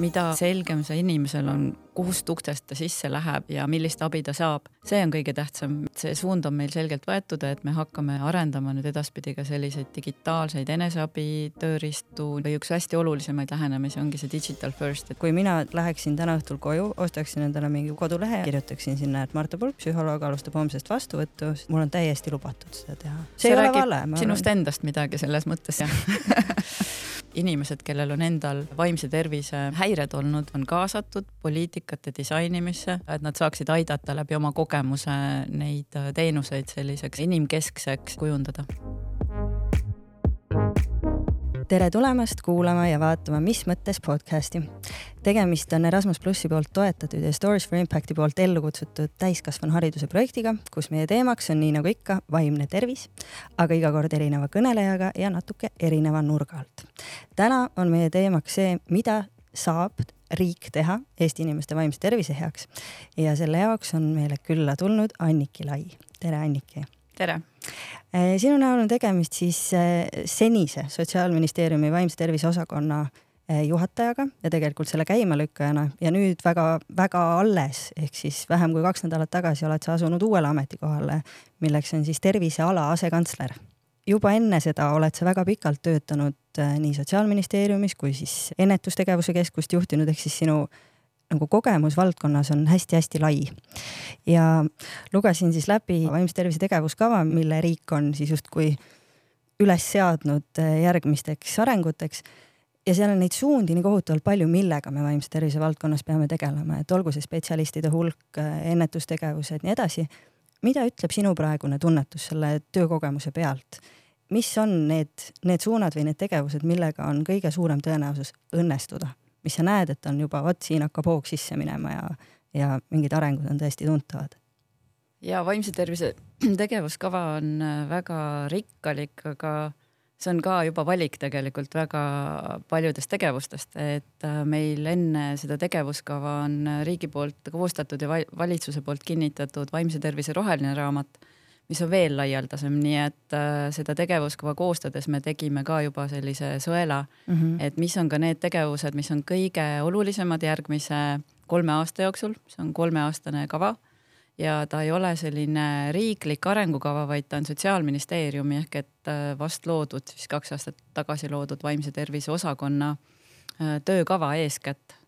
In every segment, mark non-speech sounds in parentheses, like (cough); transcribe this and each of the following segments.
mida selgem see inimesel on, kust uksest ta sisse läheb ja millist abi ta saab, see on kõige tähtsam. see suund on meil selgelt võetud, et me hakkame arendama nüüd edaspidi ka selliseid digitaalseid eneseabi tööriistu või üks hästi olulisemaid lähenemisi ongi see digital first, et kui mina läheksin täna õhtul koju, ostaksin endale mingi kodulehe, kirjutaksin sinna, et Marta Pulk, psühholoog alustab homsest vastuvõttu, mul on täiesti lubatud seda teha. see, see ei ole vale. sinust olen... endast midagi selles mõttes jah (laughs) inimesed, kellel on endal vaimse tervise häired olnud, on kaasatud poliitikate disainimisse, et nad saaksid aidata läbi oma kogemuse neid teenuseid selliseks inimkeskseks kujundada tere tulemast kuulama ja vaatama Mis mõttes podcasti. tegemist on Erasmus plussi poolt toetatud ja Stories for Impacti poolt ellu kutsutud täiskasvanuhariduse projektiga, kus meie teemaks on nii nagu ikka vaimne tervis, aga iga kord erineva kõnelejaga ja natuke erineva nurga alt. täna on meie teemaks see, mida saab riik teha Eesti inimeste vaimse tervise heaks ja selle jaoks on meile külla tulnud Anniki Lai. tere, Anniki. tere sinu näol on tegemist siis eh, senise Sotsiaalministeeriumi vaimse tervise osakonna eh, juhatajaga ja tegelikult selle käimalükkajana ja nüüd väga-väga alles ehk siis vähem kui kaks nädalat tagasi oled sa asunud uuele ametikohale, milleks on siis terviseala asekantsler. juba enne seda oled sa väga pikalt töötanud nii Sotsiaalministeeriumis kui siis ennetustegevuse keskust juhtinud, ehk siis sinu nagu kogemus valdkonnas on hästi-hästi lai. ja lugesin siis läbi vaimse tervise tegevuskava, mille riik on siis justkui üles seadnud eh, järgmisteks arenguteks ja seal on neid suundi nii kohutavalt palju, millega me vaimse tervise valdkonnas peame tegelema, et olgu see spetsialistide hulk, eh, ennetustegevused, nii edasi. mida ütleb sinu praegune tunnetus selle töökogemuse pealt? mis on need, need suunad või need tegevused, millega on kõige suurem tõenäosus õnnestuda? Mis sa näed, et on juba vot siin hakkab hoog sisse minema ja, ja mingid arengud on tõesti tuntavad. ja vaimse tervise (clears throat) tegevuskava on äh, väga rikkalik, aga see on ka juba valik tegelikult väga paljudest tegevustest, et äh, meil enne seda tegevuskava on äh, riigi poolt koostatud ja valitsuse poolt kinnitatud vaimse tervise roheline raamat mis on veel laialdasem, nii et äh, seda tegevuskava koostades me tegime ka juba sellise sõela mm, -hmm. et mis on ka need tegevused, mis on kõige olulisemad järgmise kolme aasta jooksul, see on kolmeaastane kava ja ta ei ole selline riiklik arengukava, vaid ta on Sotsiaalministeeriumi ehk et äh, vast loodud, siis kaks aastat tagasi loodud vaimse tervise osakonna äh, töökava eeskätt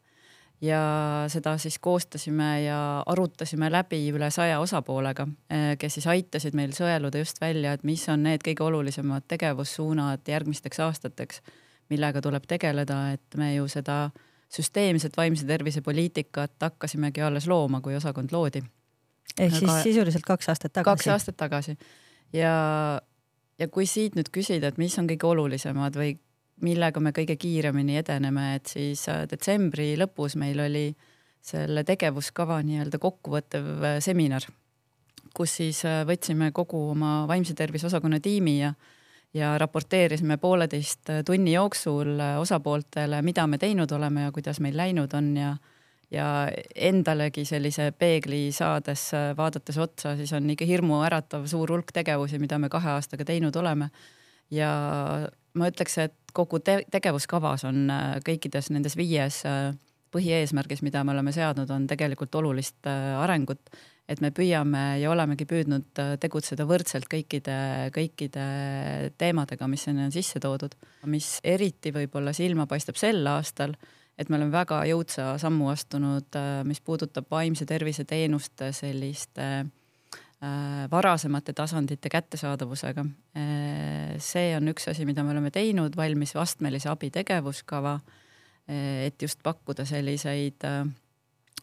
ja seda siis koostasime ja arutasime läbi üle saja osapoolega, eh, kes siis aitasid meil sõeluda just välja, et mis on need kõige olulisemad tegevussuunad järgmisteks aastateks, millega tuleb tegeleda, et me ju seda süsteemset vaimse tervise poliitikat hakkasimegi alles looma, kui osakond loodi. ehk siis Aga... sisuliselt kaks aastat tagasi? kaks aastat tagasi ja, ja kui siit nüüd küsida, et mis on kõige olulisemad või millega me kõige kiiremini edeneme, et siis äh, detsembri lõpus meil oli selle tegevuskava nii-öelda kokkuvõttev äh, seminar, kus siis äh, võtsime kogu oma vaimse tervise osakonna tiimi ja ja raporteerisime pooleteist tunni jooksul osapooltele, mida me teinud oleme ja kuidas meil läinud on ja ja endalegi sellise peegli saades, vaadates otsa, siis on ikka hirmuäratav suur hulk tegevusi, mida me kahe aastaga teinud oleme. ja ma ütleks, et kogu te tegevuskavas on äh, kõikides nendes viies äh, põhieesmärgis, mida me oleme seadnud, on tegelikult olulist äh, arengut. et me püüame ja olemegi püüdnud tegutseda võrdselt kõikide, kõikide teemadega, mis sinna on sisse toodud. mis eriti võib-olla silma paistab sel aastal, et me oleme väga jõudsa sammu astunud, mis puudutab vaimse tervise teenuste selliste äh, varasemate tasandite kättesaadavusega. Äh, see on üks asi, mida me oleme teinud, valmis astmelise abi tegevuskava, äh, et just pakkuda selliseid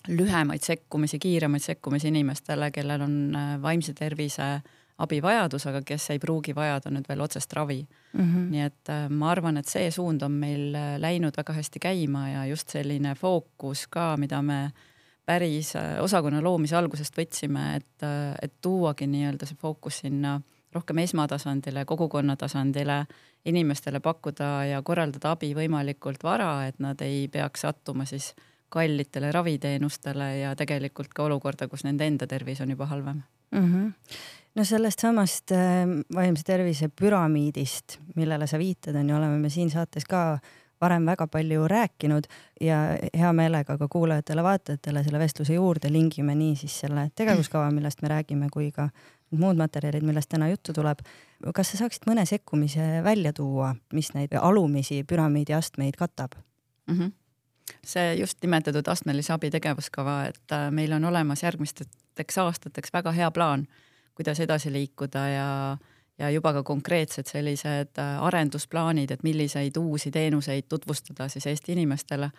lühemaid sekkumisi, kiiremaid sekkumisi inimestele, kellel on vaimse tervise abivajadus, aga kes ei pruugi vajada nüüd veel otsest ravi mm. -hmm. nii et ma arvan, et see suund on meil läinud väga hästi käima ja just selline fookus ka, mida me äh, päris äh, osakonna loomise algusest võtsime, et, äh, et tuuagi nii-öelda see fookus sinna rohkem esmatasandile, kogukonna tasandile, inimestele pakkuda ja korraldada abi võimalikult vara, et nad ei peaks sattuma siis kallitele raviteenustele ja tegelikult ka olukorda, kus nende enda tervis on juba halvem mm. -hmm. no sellest samast äh, vaimse tervise püramiidist, millele sa viitad, on ju, oleme me siin saates ka varem väga palju rääkinud ja hea meelega ka kuulajatele-vaatajatele selle vestluse juurde lingime nii siis selle tegevuskava, millest me räägime, kui ka muud materjalid, millest täna juttu tuleb. kas sa saaksid mõne sekkumise välja tuua, mis neid alumisi püramiidi astmeid katab mm? -hmm see just nimetatud astmelise abi tegevuskava, et äh, meil on olemas järgmisteks aastateks väga hea plaan, kuidas edasi liikuda ja ja juba ka konkreetsed sellised äh, arendusplaanid, et milliseid uusi teenuseid tutvustada siis Eesti inimestele.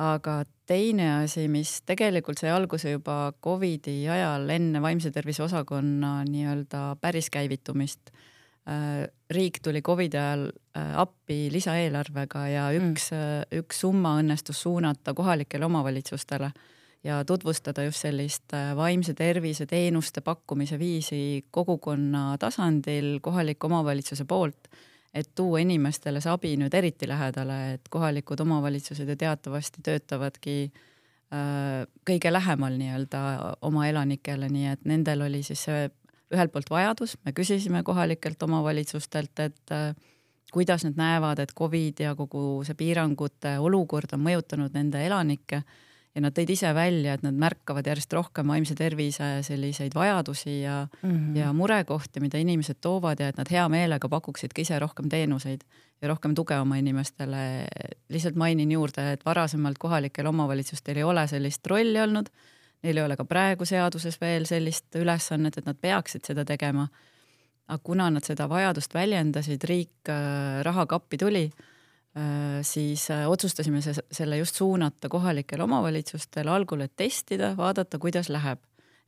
aga teine asi, mis tegelikult sai alguse juba Covidi ajal enne vaimse tervise osakonna nii-öelda päris käivitumist. Äh, riik tuli Covidi ajal äh, appi lisaeelarvega ja üks mm., üks summa õnnestus suunata kohalikele omavalitsustele ja tutvustada just sellist äh, vaimse tervise teenuste pakkumise viisi kogukonna tasandil kohaliku omavalitsuse poolt, et tuua inimestele see abi nüüd eriti lähedale, et kohalikud omavalitsused ju teatavasti töötavadki äh, kõige lähemal nii-öelda oma elanikele, nii et nendel oli siis see ühelt poolt vajadus, me küsisime kohalikelt omavalitsustelt, et äh, kuidas nad näevad, et Covid ja kogu see piirangute olukord on mõjutanud nende elanikke ja nad tõid ise välja, et nad märkavad järjest rohkem vaimse tervise selliseid vajadusi ja mm, -hmm. ja murekohti, mida inimesed toovad ja et nad hea meelega pakuksid ka ise rohkem teenuseid ja rohkem tuge oma inimestele. lihtsalt mainin juurde, et varasemalt kohalikel omavalitsustel ei ole sellist rolli olnud. Neil ei ole ka praegu seaduses veel sellist ülesannet, et nad peaksid seda tegema. aga kuna nad seda vajadust väljendasid, riik äh, rahakappi tuli siis äh, otsustasime selle just suunata kohalikele omavalitsustele algul, et testida, vaadata, kuidas läheb.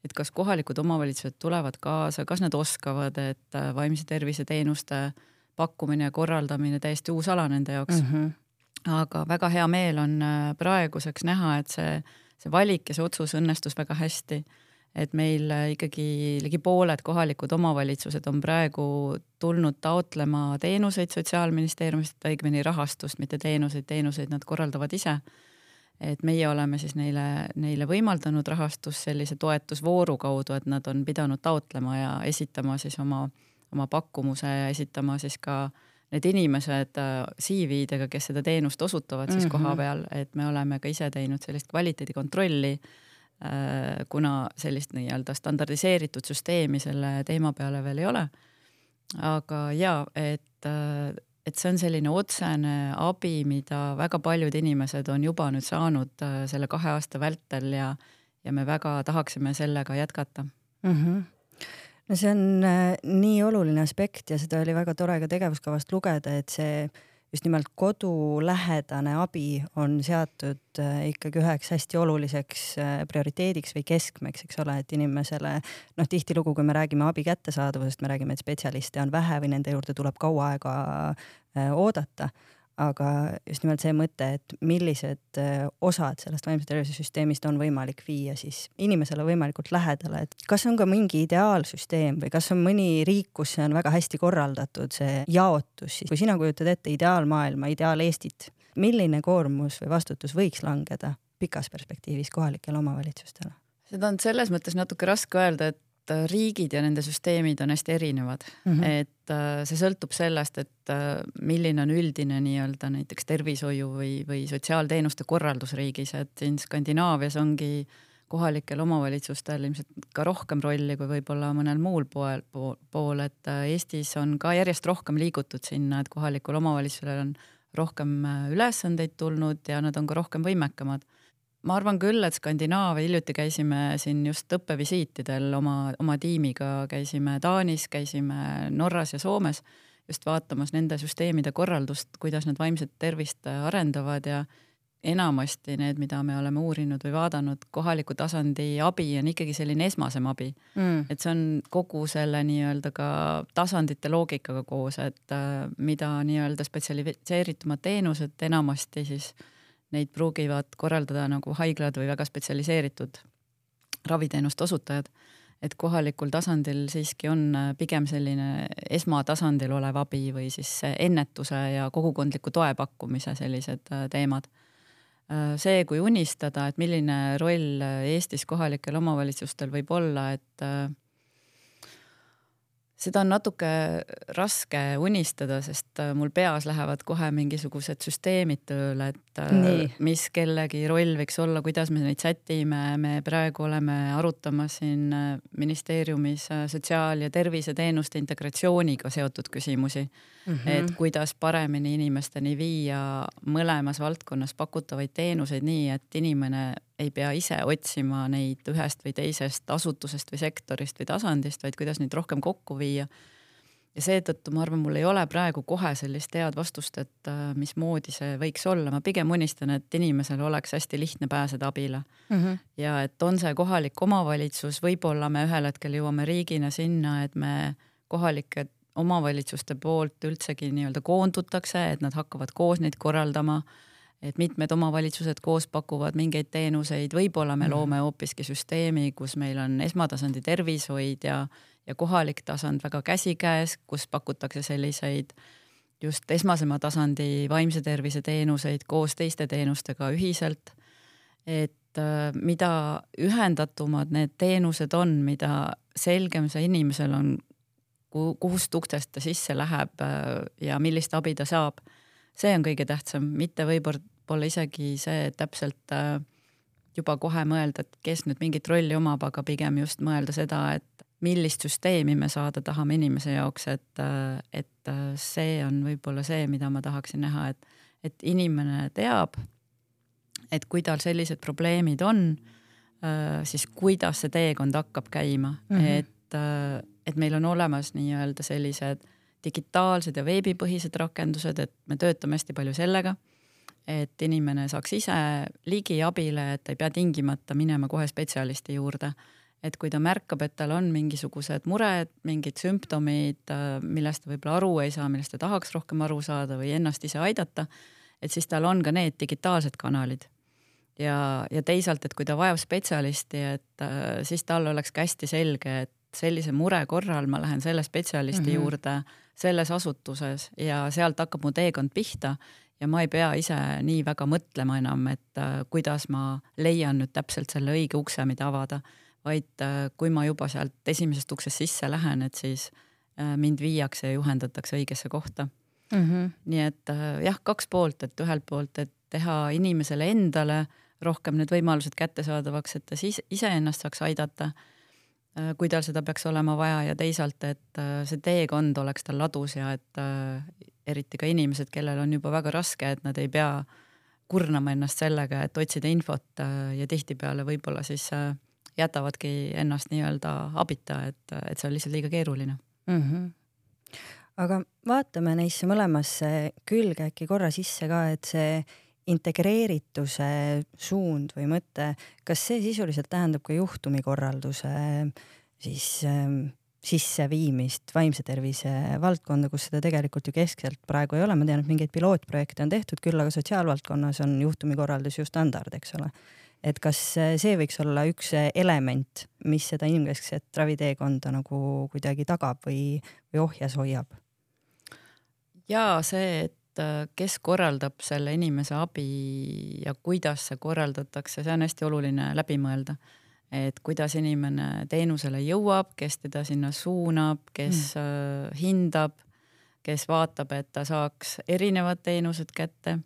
et kas kohalikud omavalitsused tulevad kaasa, kas nad oskavad, et äh, vaimse tervise teenuste pakkumine ja korraldamine täiesti uus ala nende jaoks mm. -hmm. aga väga hea meel on praeguseks näha, et see, see valik ja see otsus õnnestus väga hästi et meil äh, ikkagi ligi pooled kohalikud omavalitsused on praegu tulnud taotlema teenuseid Sotsiaalministeeriumist, õigemini rahastust, mitte teenuseid, teenuseid nad korraldavad ise. et meie oleme siis neile, neile võimaldanud rahastust sellise toetusvooru kaudu, et nad on pidanud taotlema ja esitama siis oma, oma pakkumuse ja esitama siis ka need inimesed äh, CV-dega, kes seda teenust osutavad siis mm -hmm. koha peal, et me oleme ka ise teinud sellist kvaliteedikontrolli kuna sellist nii-öelda standardiseeritud süsteemi selle teema peale veel ei ole. aga ja, et, äh, et see on selline otsene abi, mida väga paljud inimesed on juba nüüd saanud äh, selle kahe aasta vältel ja, ja me väga tahaksime sellega jätkata mm. -hmm no see on nii oluline aspekt ja seda oli väga tore ka tegevuskavast lugeda, et see just nimelt kodulähedane abi on seatud äh, ikkagi üheks hästi oluliseks äh, prioriteediks või keskmeks, eks ole, et inimesele noh, tihtilugu, kui me räägime abi kättesaadavusest, me räägime, et spetsialiste on vähe või nende juurde tuleb kaua aega äh, oodata aga just nimelt see mõte, et millised äh, osad sellest vaimse tervise süsteemist on võimalik viia siis inimesele võimalikult lähedale, et kas on ka mingi ideaalsüsteem või kas on mõni riik, kus see on väga hästi korraldatud, see jaotus siis, kui sina kujutad ette ideaalmaailma, ideaal-Eestit, milline koormus või vastutus võiks langeda pikas perspektiivis kohalikele omavalitsustele? seda on selles mõttes natuke raske öelda, et et riigid ja nende süsteemid on hästi erinevad. Mm, -hmm. et äh, see sõltub sellest, et äh, milline on üldine nii-öelda näiteks tervishoiu või, või sotsiaalteenuste korraldus riigis, et siin Skandinaavias ongi kohalikel omavalitsustel ilmselt ka rohkem rolli kui võib-olla mõnel muul pool, pool, et äh, Eestis on ka järjest rohkem liigutud sinna, et kohalikul omavalitsusel on rohkem ülesandeid tulnud ja nad on ka rohkem võimekamad ma arvan küll, et Skandinaavia, hiljuti käisime siin just õppevisiitidel oma, oma tiimiga, käisime Taanis, käisime Norras ja Soomes just vaatamas nende süsteemide korraldust, kuidas nad vaimset tervist arendavad ja enamasti need, mida me oleme uurinud või vaadanud, kohaliku tasandi abi on ikkagi selline esmasem abi. Mm.. et see on kogu selle nii-öelda ka tasandite loogikaga koos, et äh, mida nii-öelda spetsialiseeritumad teenused enamasti siis äh, neid pruugivad korraldada nagu haiglad või väga spetsialiseeritud raviteenuste osutajad. et kohalikul tasandil siiski on äh, pigem selline esmatasandil olev abi või siis ennetuse ja kogukondliku toe pakkumise sellised äh, teemad. Äh, see, kui unistada, et milline roll Eestis kohalikel omavalitsustel võib olla, et seda on natuke raske unistada, sest äh, mul peas lähevad kohe mingisugused süsteemid tööle, et äh, Nii. mis kellegi roll võiks olla, kuidas me neid sätime, me praegu oleme arutamas siin äh, ministeeriumis sotsiaal- ja terviseteenuste integratsiooniga seotud küsimusi mm. -hmm. et kuidas paremini inimesteni viia mõlemas valdkonnas pakutavaid teenuseid nii, et inimene ei pea ise otsima neid ühest või teisest asutusest või sektorist või tasandist, vaid kuidas neid rohkem kokku viia. ja seetõttu ma arvan, mul ei ole praegu kohe sellist head vastust, et äh, mismoodi see võiks olla, ma pigem unistan, et inimesel oleks hästi lihtne pääseda abile mm. -hmm. ja et on see kohalik omavalitsus, võib-olla me ühel hetkel jõuame riigina sinna, et me kohalike omavalitsuste poolt üldsegi nii-öelda koondutakse, et nad hakkavad koos neid korraldama et mitmed omavalitsused koos pakuvad mingeid teenuseid, võib-olla me mhm. loome hoopiski süsteemi, kus meil on esmatasandi tervishoid ja, ja kohalik tasand väga käsikäes, kus pakutakse selliseid just esmasema tasandi vaimse tervise teenuseid koos teiste teenustega ühiselt. et äh, mida ühendatumad need teenused on, mida selgem see inimesel on, kust uktest ta sisse läheb äh, ja millist abi ta saab see on kõige tähtsam, mitte võib-olla võib-olla isegi see täpselt äh, juba kohe mõelda, et kes nüüd mingit rolli omab, aga pigem just mõelda seda, et millist süsteemi me saada tahame inimese jaoks, et, äh, et äh, see on võib-olla see, mida ma tahaksin näha, et, et inimene teab, et kui tal sellised probleemid on, siis kuidas see teekond hakkab käima mm, -hmm. et, et meil on olemas nii-öelda sellised digitaalsed ja veebipõhised rakendused, et me töötame hästi palju sellega et inimene saaks ise ligi abile, et ei pea tingimata minema kohe spetsialisti juurde. et kui ta märkab, et tal on mingisugused mured, mingid sümptomid, millest ta võib-olla aru ei saa, millest ta tahaks rohkem aru saada või ennast ise aidata, et siis tal on ka need digitaalsed kanalid. ja, ja teisalt, et kui ta vajab spetsialisti, et siis tal oleks ka hästi selge, et sellise mure korral ma lähen selle spetsialisti mm -hmm. juurde selles asutuses ja sealt hakkab mu teekond pihta ja ma ei pea ise nii väga mõtlema enam, et äh, kuidas ma leian nüüd täpselt selle õige ukse, mida avada, vaid äh, kui ma juba sealt esimesest uksest sisse lähen, et siis äh, mind viiakse ja juhendatakse õigesse kohta mm. -hmm. nii et jah, kaks poolt, et ühelt poolt, et teha inimesele endale rohkem need võimalused kättesaadavaks, et ta siis iseennast saaks aidata, kui tal seda peaks olema vaja ja teisalt, et see teekond oleks tal ladus ja et eriti ka inimesed, kellel on juba väga raske, et nad ei pea kurnama ennast sellega, et otsida infot äh, ja tihtipeale võib-olla siis äh, jätavadki ennast nii-öelda abita, et, et see on lihtsalt liiga keeruline mm. -hmm. aga vaatame neisse mõlemasse külge äkki korra sisse ka, et see integreerituse suund või mõte, kas see sisuliselt tähendab ka juhtumikorralduse siis ähm, sisseviimist vaimse tervise valdkonda, kus seda tegelikult ju keskselt praegu ei ole, ma tean, et mingeid pilootprojekte on tehtud, küll aga sotsiaalvaldkonnas on juhtumikorraldus ju standard, eks ole. et kas see võiks olla üks element, mis seda inimkeskset raviteekonda nagu kuidagi tagab või, või ohjes hoiab? ja see, et äh, kes korraldab selle inimese abi ja kuidas see korraldatakse, see on hästi oluline läbi mõelda et kuidas inimene teenusele jõuab, kes teda sinna suunab, kes mm. hindab, kes vaatab, et ta saaks erinevad teenused kätte.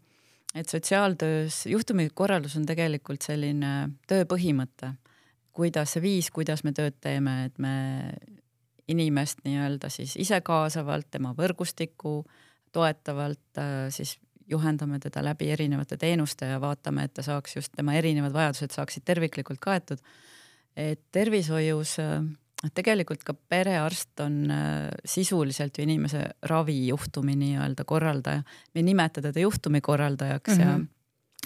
et sotsiaaltöös juhtumikorraldus on tegelikult selline töö põhimõte, kuidas see viis, kuidas me tööd teeme, et me inimest nii-öelda siis ise kaasavalt, tema võrgustikku toetavalt äh, siis juhendame teda läbi erinevate teenuste ja vaatame, et ta saaks just tema erinevad vajadused saaksid terviklikult kaetud et tervishoius noh, tegelikult ka perearst on äh, sisuliselt ju inimese ravijuhtumi nii-öelda korraldaja. me ei nimeta teda juhtumikorraldajaks mm -hmm. ja mhm.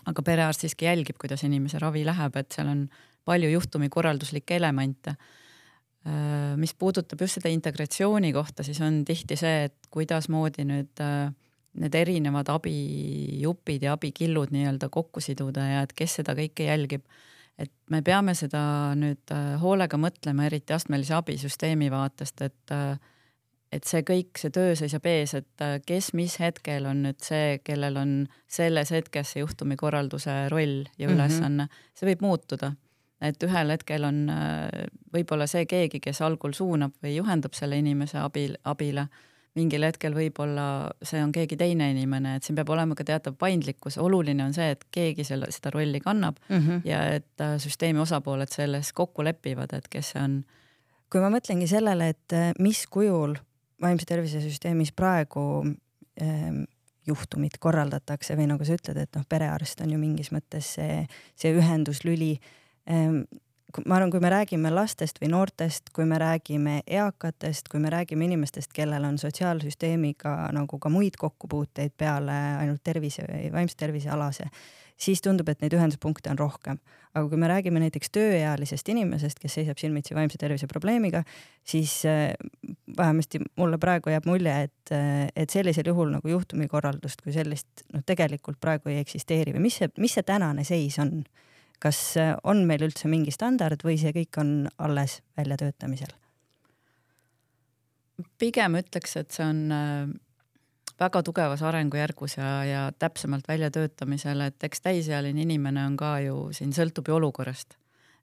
aga perearst siiski jälgib, kuidas inimese ravi läheb, et seal on palju juhtumikorralduslikke elemente. Äh, mis puudutab just seda integratsiooni kohta, siis on tihti see, et kuidasmoodi nüüd need erinevad abijupid ja abikillud nii-öelda kokku siduda ja et kes seda kõike jälgib et me peame seda nüüd äh, hoolega mõtlema, eriti astmelise abisüsteemi vaatest, et äh, et see kõik, see töö seisab ees, et äh, kes mis hetkel on nüüd see, kellel on selles hetkes see juhtumikorralduse roll ja mhm. ülesanne mm, -hmm. see võib muutuda. et ühel hetkel on võib-olla see keegi, kes algul suunab või juhendab selle inimese abil, abile mingil hetkel võib-olla see on keegi teine inimene, et siin peab olema ka teatav paindlikkus, oluline on see, et keegi selle, seda rolli kannab mm -hmm. ja et äh, süsteemi osapooled selles kokku lepivad, et kes see on. kui ma mõtlengi sellele, et äh, mis kujul vaimse tervise süsteemis praegu ähm, juhtumid korraldatakse või nagu sa ütled, et noh, perearst on ju mingis mõttes see, see ühenduslüli ähm, ma arvan, kui me räägime lastest või noortest, kui me räägime eakatest, kui me räägime inimestest, kellel on sotsiaalsüsteemiga nagu ka muid kokkupuuteid peale ainult tervise või vaimse tervise alase, siis tundub, et neid ühenduspunkte on rohkem. aga kui me räägime näiteks tööealisest inimesest, kes seisab silmitsi vaimse tervise probleemiga, siis äh, vähemasti mulle praegu jääb mulje, et, äh, et sellisel juhul nagu juhtumikorraldust kui sellist noh, tegelikult praegu ei eksisteeri või mis see, mis see tänane seis on? Kas äh, on meil üldse mingi standard või see kõik on alles väljatöötamisel? pigem ütleks, et see on äh, väga tugevas arengujärgus ja, ja täpsemalt väljatöötamisel, et eks täisealine inimene on ka ju, siin sõltub ju olukorrast.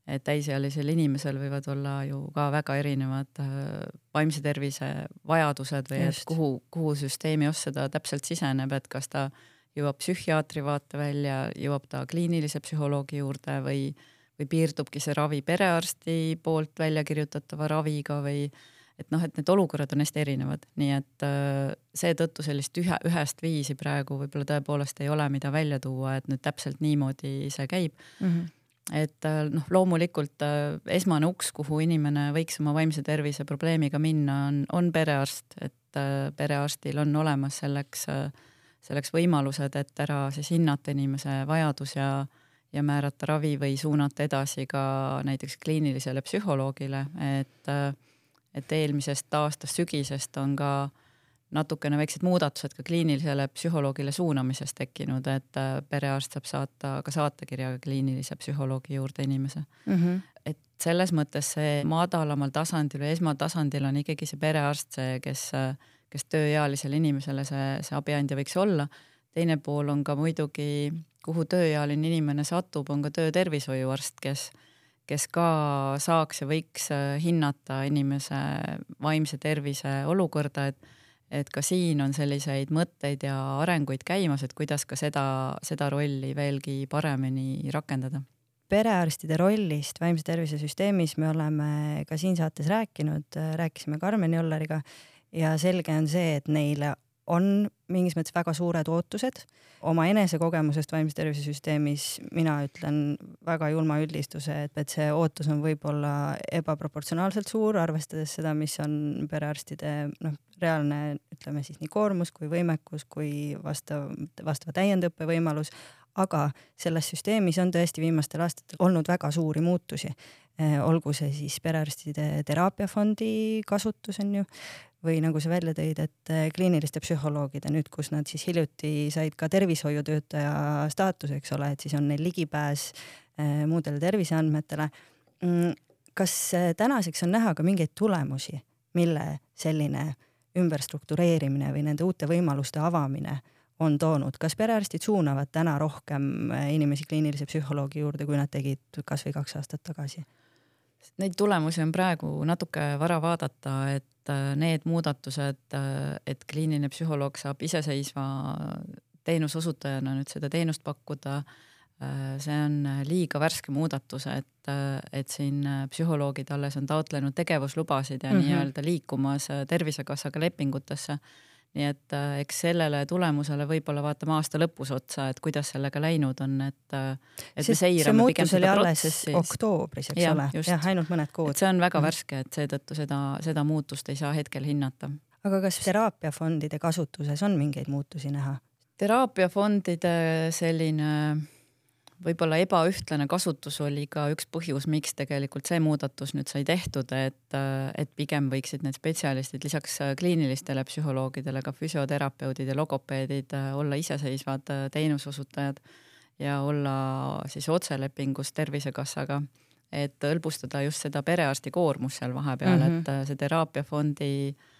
et täisealisel inimesel võivad olla ju ka väga erinevad äh, vaimse tervise vajadused või Just. et kuhu, kuhu süsteemi ossa ta täpselt siseneb, et kas ta äh, jõuab psühhiaatri vaatevälja, jõuab ta kliinilise psühholoogi juurde või, või piirdubki see ravi perearsti poolt välja kirjutatava raviga või et noh, et need olukorrad on hästi erinevad, nii et äh, seetõttu sellist ühe, ühest viisi praegu võib-olla tõepoolest ei ole, mida välja tuua, et nüüd täpselt niimoodi see käib. Mm. -hmm et äh, noh, loomulikult äh, esmane uks, kuhu inimene võiks oma vaimse tervise probleemiga minna, on, on perearst, et perearstil on olemas selleks äh, selleks võimalused, et ära siis hinnata inimese vajadus ja, ja määrata ravi või suunata edasi ka näiteks kliinilisele psühholoogile, et, et eelmisest aastast, sügisest on ka natukene väiksed muudatused ka kliinilisele psühholoogile suunamises tekkinud, et perearst saab saata ka saatekirjaga kliinilise psühholoogi juurde inimese mm. -hmm. et selles mõttes see madalamal tasandil või esmatasandil on ikkagi see perearst see, kes äh, kes tööealisele inimesele see, see abiandja võiks olla. teine pool on ka muidugi, kuhu tööealine inimene satub, on ka töötervishoiuarst, kes, kes ka saaks ja võiks äh, hinnata inimese vaimse tervise olukorda, et et ka siin on selliseid mõtteid ja arenguid käimas, et kuidas ka seda, seda rolli veelgi paremini rakendada perearstide rollist vaimse tervise süsteemis me oleme ka siin saates rääkinud, rääkisime Karmen Jolleriga ja selge on see, et neile on mingis mõttes väga suured ootused. oma enesekogemusest vaimse tervise süsteemis mina ütlen väga julma üldistuse, et, et see ootus on võib-olla ebaproportsionaalselt suur, arvestades seda, mis on perearstide noh, reaalne, ütleme siis nii koormus kui võimekus kui vastav, vastava täiendõppe võimalus, aga selles süsteemis on tõesti viimastel aastatel olnud väga suuri muutusi. Eh, olgu see siis perearstide teraapiafondi kasutus on ju, või nagu sa välja tõid, et eh, kliiniliste psühholoogide nüüd, kus nad siis hiljuti said ka tervishoiutöötaja staatuse, eks ole, et siis on neil ligipääs eh, muudele terviseandmetele. Mm, kas eh, tänaseks on näha ka mingeid tulemusi, mille selline ümberstruktureerimine või nende uute võimaluste avamine on toonud, kas perearstid suunavad täna rohkem inimesi kliinilise psühholoogi juurde, kui nad tegid kasvõi kaks aastat tagasi? Neid tulemusi on praegu natuke vara vaadata, et äh, need muudatused, äh, et kliiniline psühholoog saab iseseisva teenuseosutajana nüüd seda teenust pakkuda, äh, see on liiga värske muudatus, et, et siin psühholoogid alles on taotlenud tegevuslubasid ja mm -hmm. nii-öelda liikumas Tervisekassaga lepingutesse nii et äh, eks sellele tulemusele võib-olla vaatame aasta lõpus otsa, et kuidas sellega läinud on, et, äh, et see, me seirame pigem seda protsessi. oktoobris, eks ja, ole, jah, ainult mõned kuud. see on väga mm. värske, et seetõttu seda, seda muutust ei saa hetkel hinnata. aga kas teraapiafondide kasutuses on mingeid muutusi näha? teraapiafondide selline võib-olla ebaühtlane kasutus oli ka üks põhjus, miks tegelikult see muudatus nüüd sai tehtud, et, et pigem võiksid need spetsialistid lisaks kliinilistele psühholoogidele ka füsioterapeudid ja logopeedid olla iseseisvad teenuseosutajad ja olla siis otselepingus Tervisekassaga, et hõlbustada just seda perearsti koormust seal vahepeal mm, -hmm. et see teraapiafondi Äh,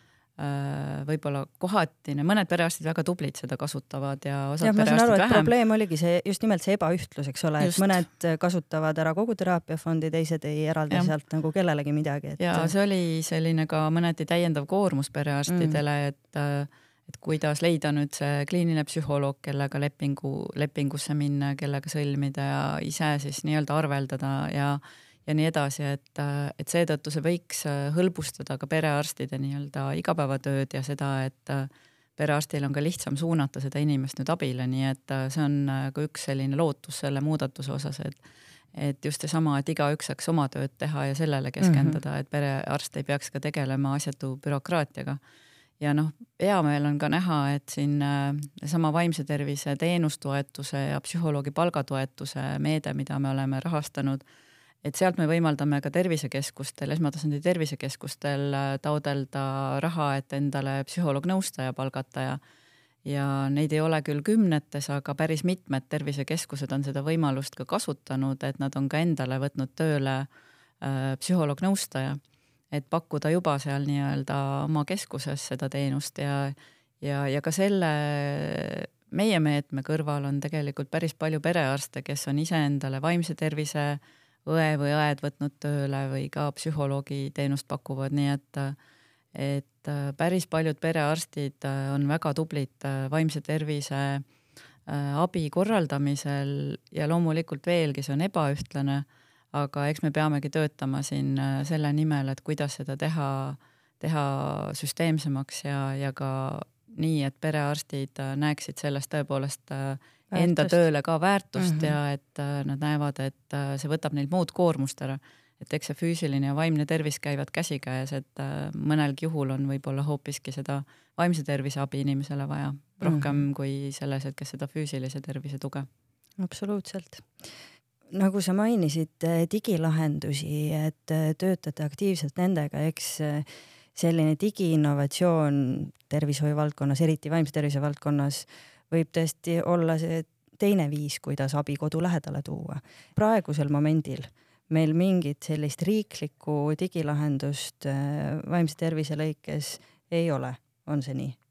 võib-olla kohati, mõned perearstid väga tublid seda kasutavad ja osad saan perearstid aru, vähem. probleem oligi see just nimelt see ebaühtlus, eks ole, et mõned kasutavad ära kogu teraapiafondi, teised ei eralda ja. sealt nagu kellelegi midagi et.... ja see oli selline ka mõneti täiendav koormus perearstidele mm., et et kuidas leida nüüd see kliiniline psühholoog, kellega lepingu, lepingusse minna, kellega sõlmida ja ise siis nii-öelda arveldada ja ja nii edasi, et, et seetõttu see võiks äh, hõlbustada ka perearstide nii-öelda igapäevatööd ja seda, et äh, perearstil on ka lihtsam suunata seda inimest nüüd abile, nii et äh, see on ka üks selline lootus selle muudatuse osas, et et just seesama, et igaüks saaks oma tööd teha ja sellele keskenduda mm, -hmm. et perearst ei peaks ka tegelema asjatu bürokraatiaga. ja noh, hea meel on ka näha, et siin sama vaimse tervise teenustoetuse ja psühholoogi palgatoetuse meede, mida me oleme rahastanud et sealt me võimaldame ka tervisekeskustel, esmatasandi tervisekeskustel äh, taodelda raha, et endale psühholoog-nõustaja palgata ja ja neid ei ole küll kümnetes, aga päris mitmed tervisekeskused on seda võimalust ka kasutanud, et nad on ka endale võtnud tööle äh, psühholoog-nõustaja, et pakkuda juba seal nii-öelda oma keskuses seda teenust ja ja, ja ka selle meie meetme kõrval on tegelikult päris palju perearste, kes on iseendale vaimse tervise äh, õe või õed võtnud tööle või ka psühholoogi teenust pakuvad, nii et et päris paljud perearstid on väga tublid vaimse tervise äh, abi korraldamisel ja loomulikult veelgi see on ebaühtlane, aga eks me peamegi töötama siin äh, selle nimel, et kuidas seda teha, teha süsteemsemaks ja, ja ka nii, et perearstid äh, näeksid sellest tõepoolest väärtust. enda tööle ka väärtust mm -hmm. ja et äh, nad näevad, et äh, see võtab neilt muud koormust ära. et eks see füüsiline ja vaimne tervis käivad käsikäes, et mõnelgi juhul on võib-olla hoopiski seda vaimse tervise abi inimesele vaja rohkem mm -hmm. kui selles hetkes seda füüsilise tervise tuge. absoluutselt nagu sa mainisid digilahendusi, et töötate aktiivselt nendega, eks selline digiinnovatsioon tervishoiu valdkonnas, eriti vaimse tervise valdkonnas, võib tõesti olla see teine viis, kuidas abi kodu lähedale tuua. praegusel momendil meil mingit sellist riiklikku digilahendust äh, vaimse tervise lõikes ei ole, on see nii?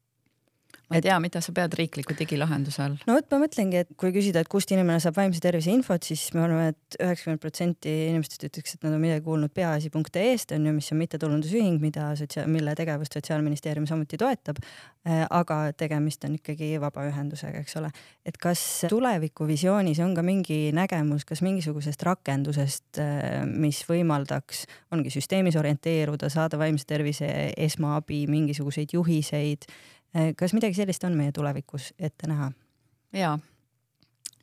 Ma ei tea, mida sa pead riikliku digilahenduse all? no vot, ma mõtlengi, et kui küsida, et kust inimene saab vaimse tervise infot, siis me arvame, et üheksakümmend protsenti inimestest ütleks, et nad on midagi kuulnud peaasi.ee-st on ju, mis on mittetulundusühing, mida sotsiaal, mille tegevust Sotsiaalministeerium samuti toetab. Äh, aga tegemist on ikkagi vabaühendusega, eks ole. et kas tulevikuvisioonis on ka mingi nägemus, kas mingisugusest rakendusest, äh, mis võimaldaks, ongi süsteemis orienteeruda, saada vaimse tervise esmaabi, mingisuguseid juhiseid kas midagi sellist on meie tulevikus ette näha? jaa,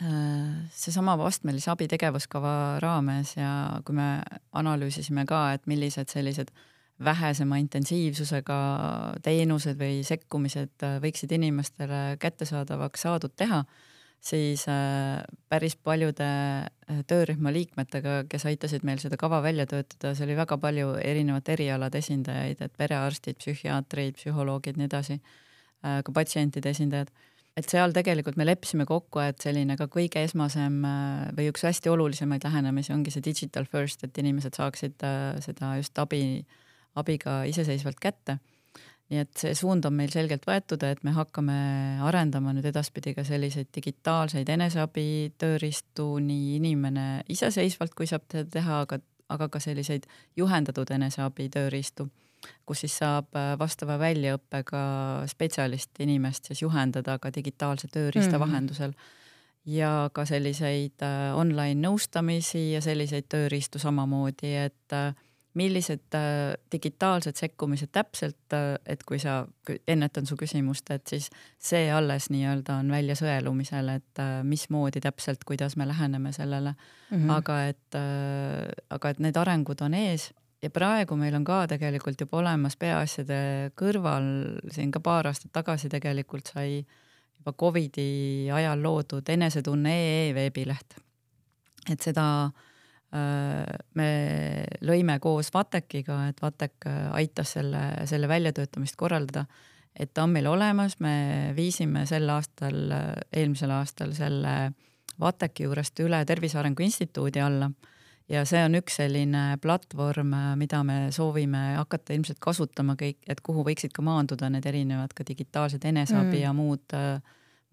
äh, seesama astmelise abi tegevuskava raames ja kui me analüüsisime ka, et millised sellised vähesema intensiivsusega teenused või sekkumised äh, võiksid inimestele kättesaadavaks saadud teha, siis päris paljude töörühma liikmetega, kes aitasid meil seda kava välja töötada, see oli väga palju erinevate erialade esindajaid, et perearstid, psühhiaatrid, psühholoogid, nii edasi Äh, ka patsientide esindajad. et seal tegelikult me leppisime kokku, et selline ka kõige esmasem äh, või üks hästi olulisemaid lähenemisi ongi see digital first, et inimesed saaksid äh, seda just abi, abi ka iseseisvalt kätte. nii et see suund on meil selgelt võetud, et me hakkame arendama nüüd edaspidi ka selliseid digitaalseid eneseabi tööriistu, nii inimene iseseisvalt, kui saab teda teha, aga, aga ka selliseid juhendatud eneseabi tööriistu kus siis saab äh, vastava väljaõppega spetsialist inimest siis juhendada ka digitaalse tööriista mm -hmm. vahendusel ja ka selliseid äh, online nõustamisi ja selliseid tööriistu samamoodi, et äh, millised digitaalsed sekkumised täpselt, et kui sa, ennetan su küsimust, et siis see alles nii-öelda on välja sõelumisel, et mismoodi täpselt, kuidas me läheneme sellele mm. -hmm. aga et, aga et need arengud on ees ja praegu meil on ka tegelikult juba olemas peaasjade kõrval, siin ka paar aastat tagasi tegelikult sai juba Covidi ajal loodud enesetunne.ee veebileht. et seda äh, me lõime koos Vatekiga, et Vatek aitas selle, selle väljatöötamist korraldada. et ta on meil olemas, me viisime sel aastal, eelmisel aastal selle Vateki juurest üle Tervise Arengu Instituudi alla ja see on üks selline platvorm, mida me soovime hakata ilmselt kasutama kõik, et kuhu võiksid ka maanduda need erinevad ka digitaalsed eneseabi mm. ja muud,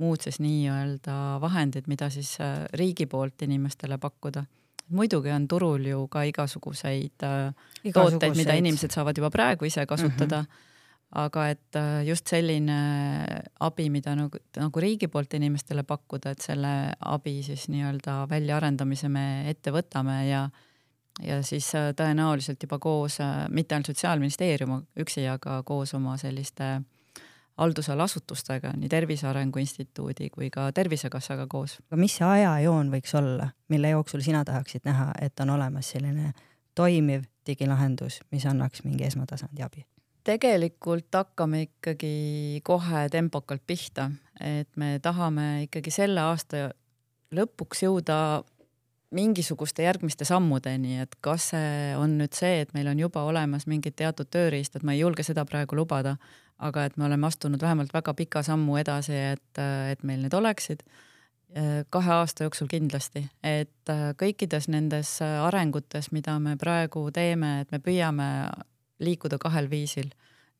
muud siis nii-öelda vahendid, mida siis riigi poolt inimestele pakkuda muidugi on turul ju ka igasuguseid, igasuguseid. tooteid, mida inimesed saavad juba praegu ise kasutada mm. -hmm aga et äh, just selline abi, mida nagu, nagu riigi poolt inimestele pakkuda, et selle abi siis nii-öelda väljaarendamise me ette võtame ja ja siis äh, tõenäoliselt juba koos, äh, mitte ainult Sotsiaalministeerium üksi, aga koos oma selliste haldusala asutustega, nii Tervise Arengu Instituudi kui ka Tervisekassaga koos. aga mis see ajajoon võiks olla, mille jooksul sina tahaksid näha, et on olemas selline toimiv digilahendus, mis annaks mingi esmatasandi abi? Tegelikult hakkame ikkagi kohe tempokalt pihta, et me tahame ikkagi selle aasta lõpuks jõuda mingisuguste järgmiste sammudeni, et kas see on nüüd see, et meil on juba olemas mingid teatud tööriistad, ma ei julge seda praegu lubada, aga et me oleme astunud vähemalt väga pika sammu edasi, et, et meil need oleksid kahe aasta jooksul kindlasti, et kõikides nendes arengutes, mida me praegu teeme, et me püüame liikuda kahel viisil,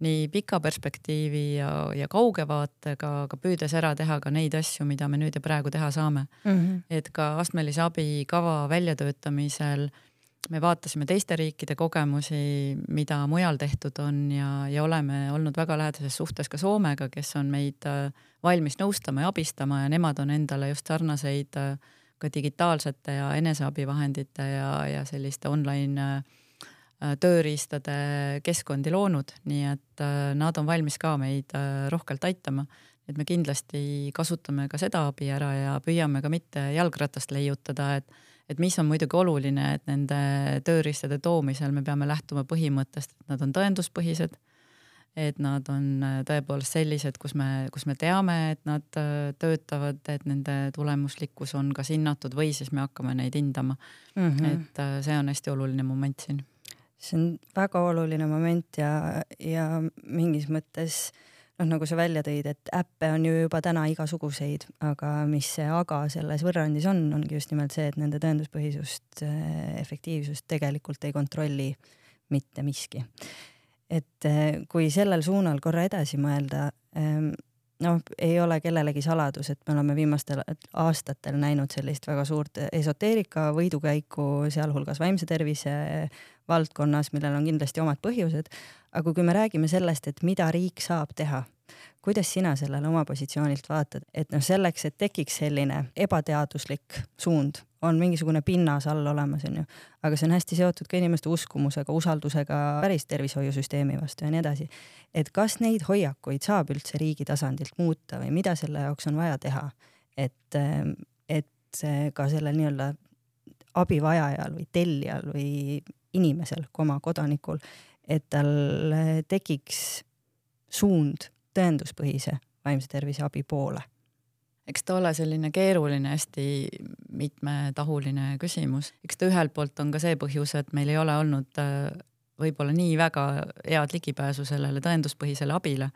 nii pika perspektiivi ja, ja kauge vaatega, aga püüdes ära teha ka neid asju, mida me nüüd ja praegu teha saame mm. -hmm. et ka astmelise abi kava väljatöötamisel me vaatasime teiste riikide kogemusi, mida mujal tehtud on ja, ja oleme olnud väga lähedases suhtes ka Soomega, kes on meid äh, valmis nõustama ja abistama ja nemad on endale just sarnaseid äh, ka digitaalsete ja eneseabivahendite ja, ja selliste online äh, Äh, tööriistade keskkondi loonud, nii et äh, nad on valmis ka meid äh, rohkelt aitama. et me kindlasti kasutame ka seda abi ära ja püüame ka mitte jalgratast leiutada, et et mis on muidugi oluline, et nende tööriistade toomisel me peame lähtuma põhimõttest, et nad on tõenduspõhised, et nad on tõepoolest sellised, kus me, kus me teame, et nad töötavad, et nende tulemuslikkus on kas hinnatud või siis me hakkame neid hindama mm. -hmm. et see on hästi oluline moment siin see on väga oluline moment ja, ja mingis mõttes noh, nagu sa välja tõid, et äppe on ju juba täna igasuguseid, aga mis see aga selles võrrandis on, ongi just nimelt see, et nende tõenduspõhisust, efektiivsust tegelikult ei kontrolli mitte miski. et eh, kui sellel suunal korra edasi mõelda, ehm, noh, ei ole kellelegi saladus, et me oleme viimastel aastatel näinud sellist väga suurt esoteerika võidukäiku, sealhulgas vaimse tervise valdkonnas, millel on kindlasti omad põhjused. aga kui me räägime sellest, et mida riik saab teha, kuidas sina sellele oma positsioonilt vaatad, et noh, selleks, et tekiks selline ebateaduslik suund, on mingisugune pinnas all olemas, onju, aga see on hästi seotud ka inimeste uskumusega, usaldusega päris tervishoiusüsteemi vastu ja nii edasi. et kas neid hoiakuid saab üldse riigi tasandilt muuta või mida selle jaoks on vaja teha, et, et ka sellel nii-öelda abivajajal või tellijal või inimesel, koma kodanikul, et tal tekiks suund tõenduspõhise vaimse tervise abi poole? eks ta ole selline keeruline, hästi mitmetahuline küsimus. eks ta ühelt poolt on ka see põhjus, et meil ei ole olnud äh, võib-olla nii väga head ligipääsu sellele tõenduspõhisele abile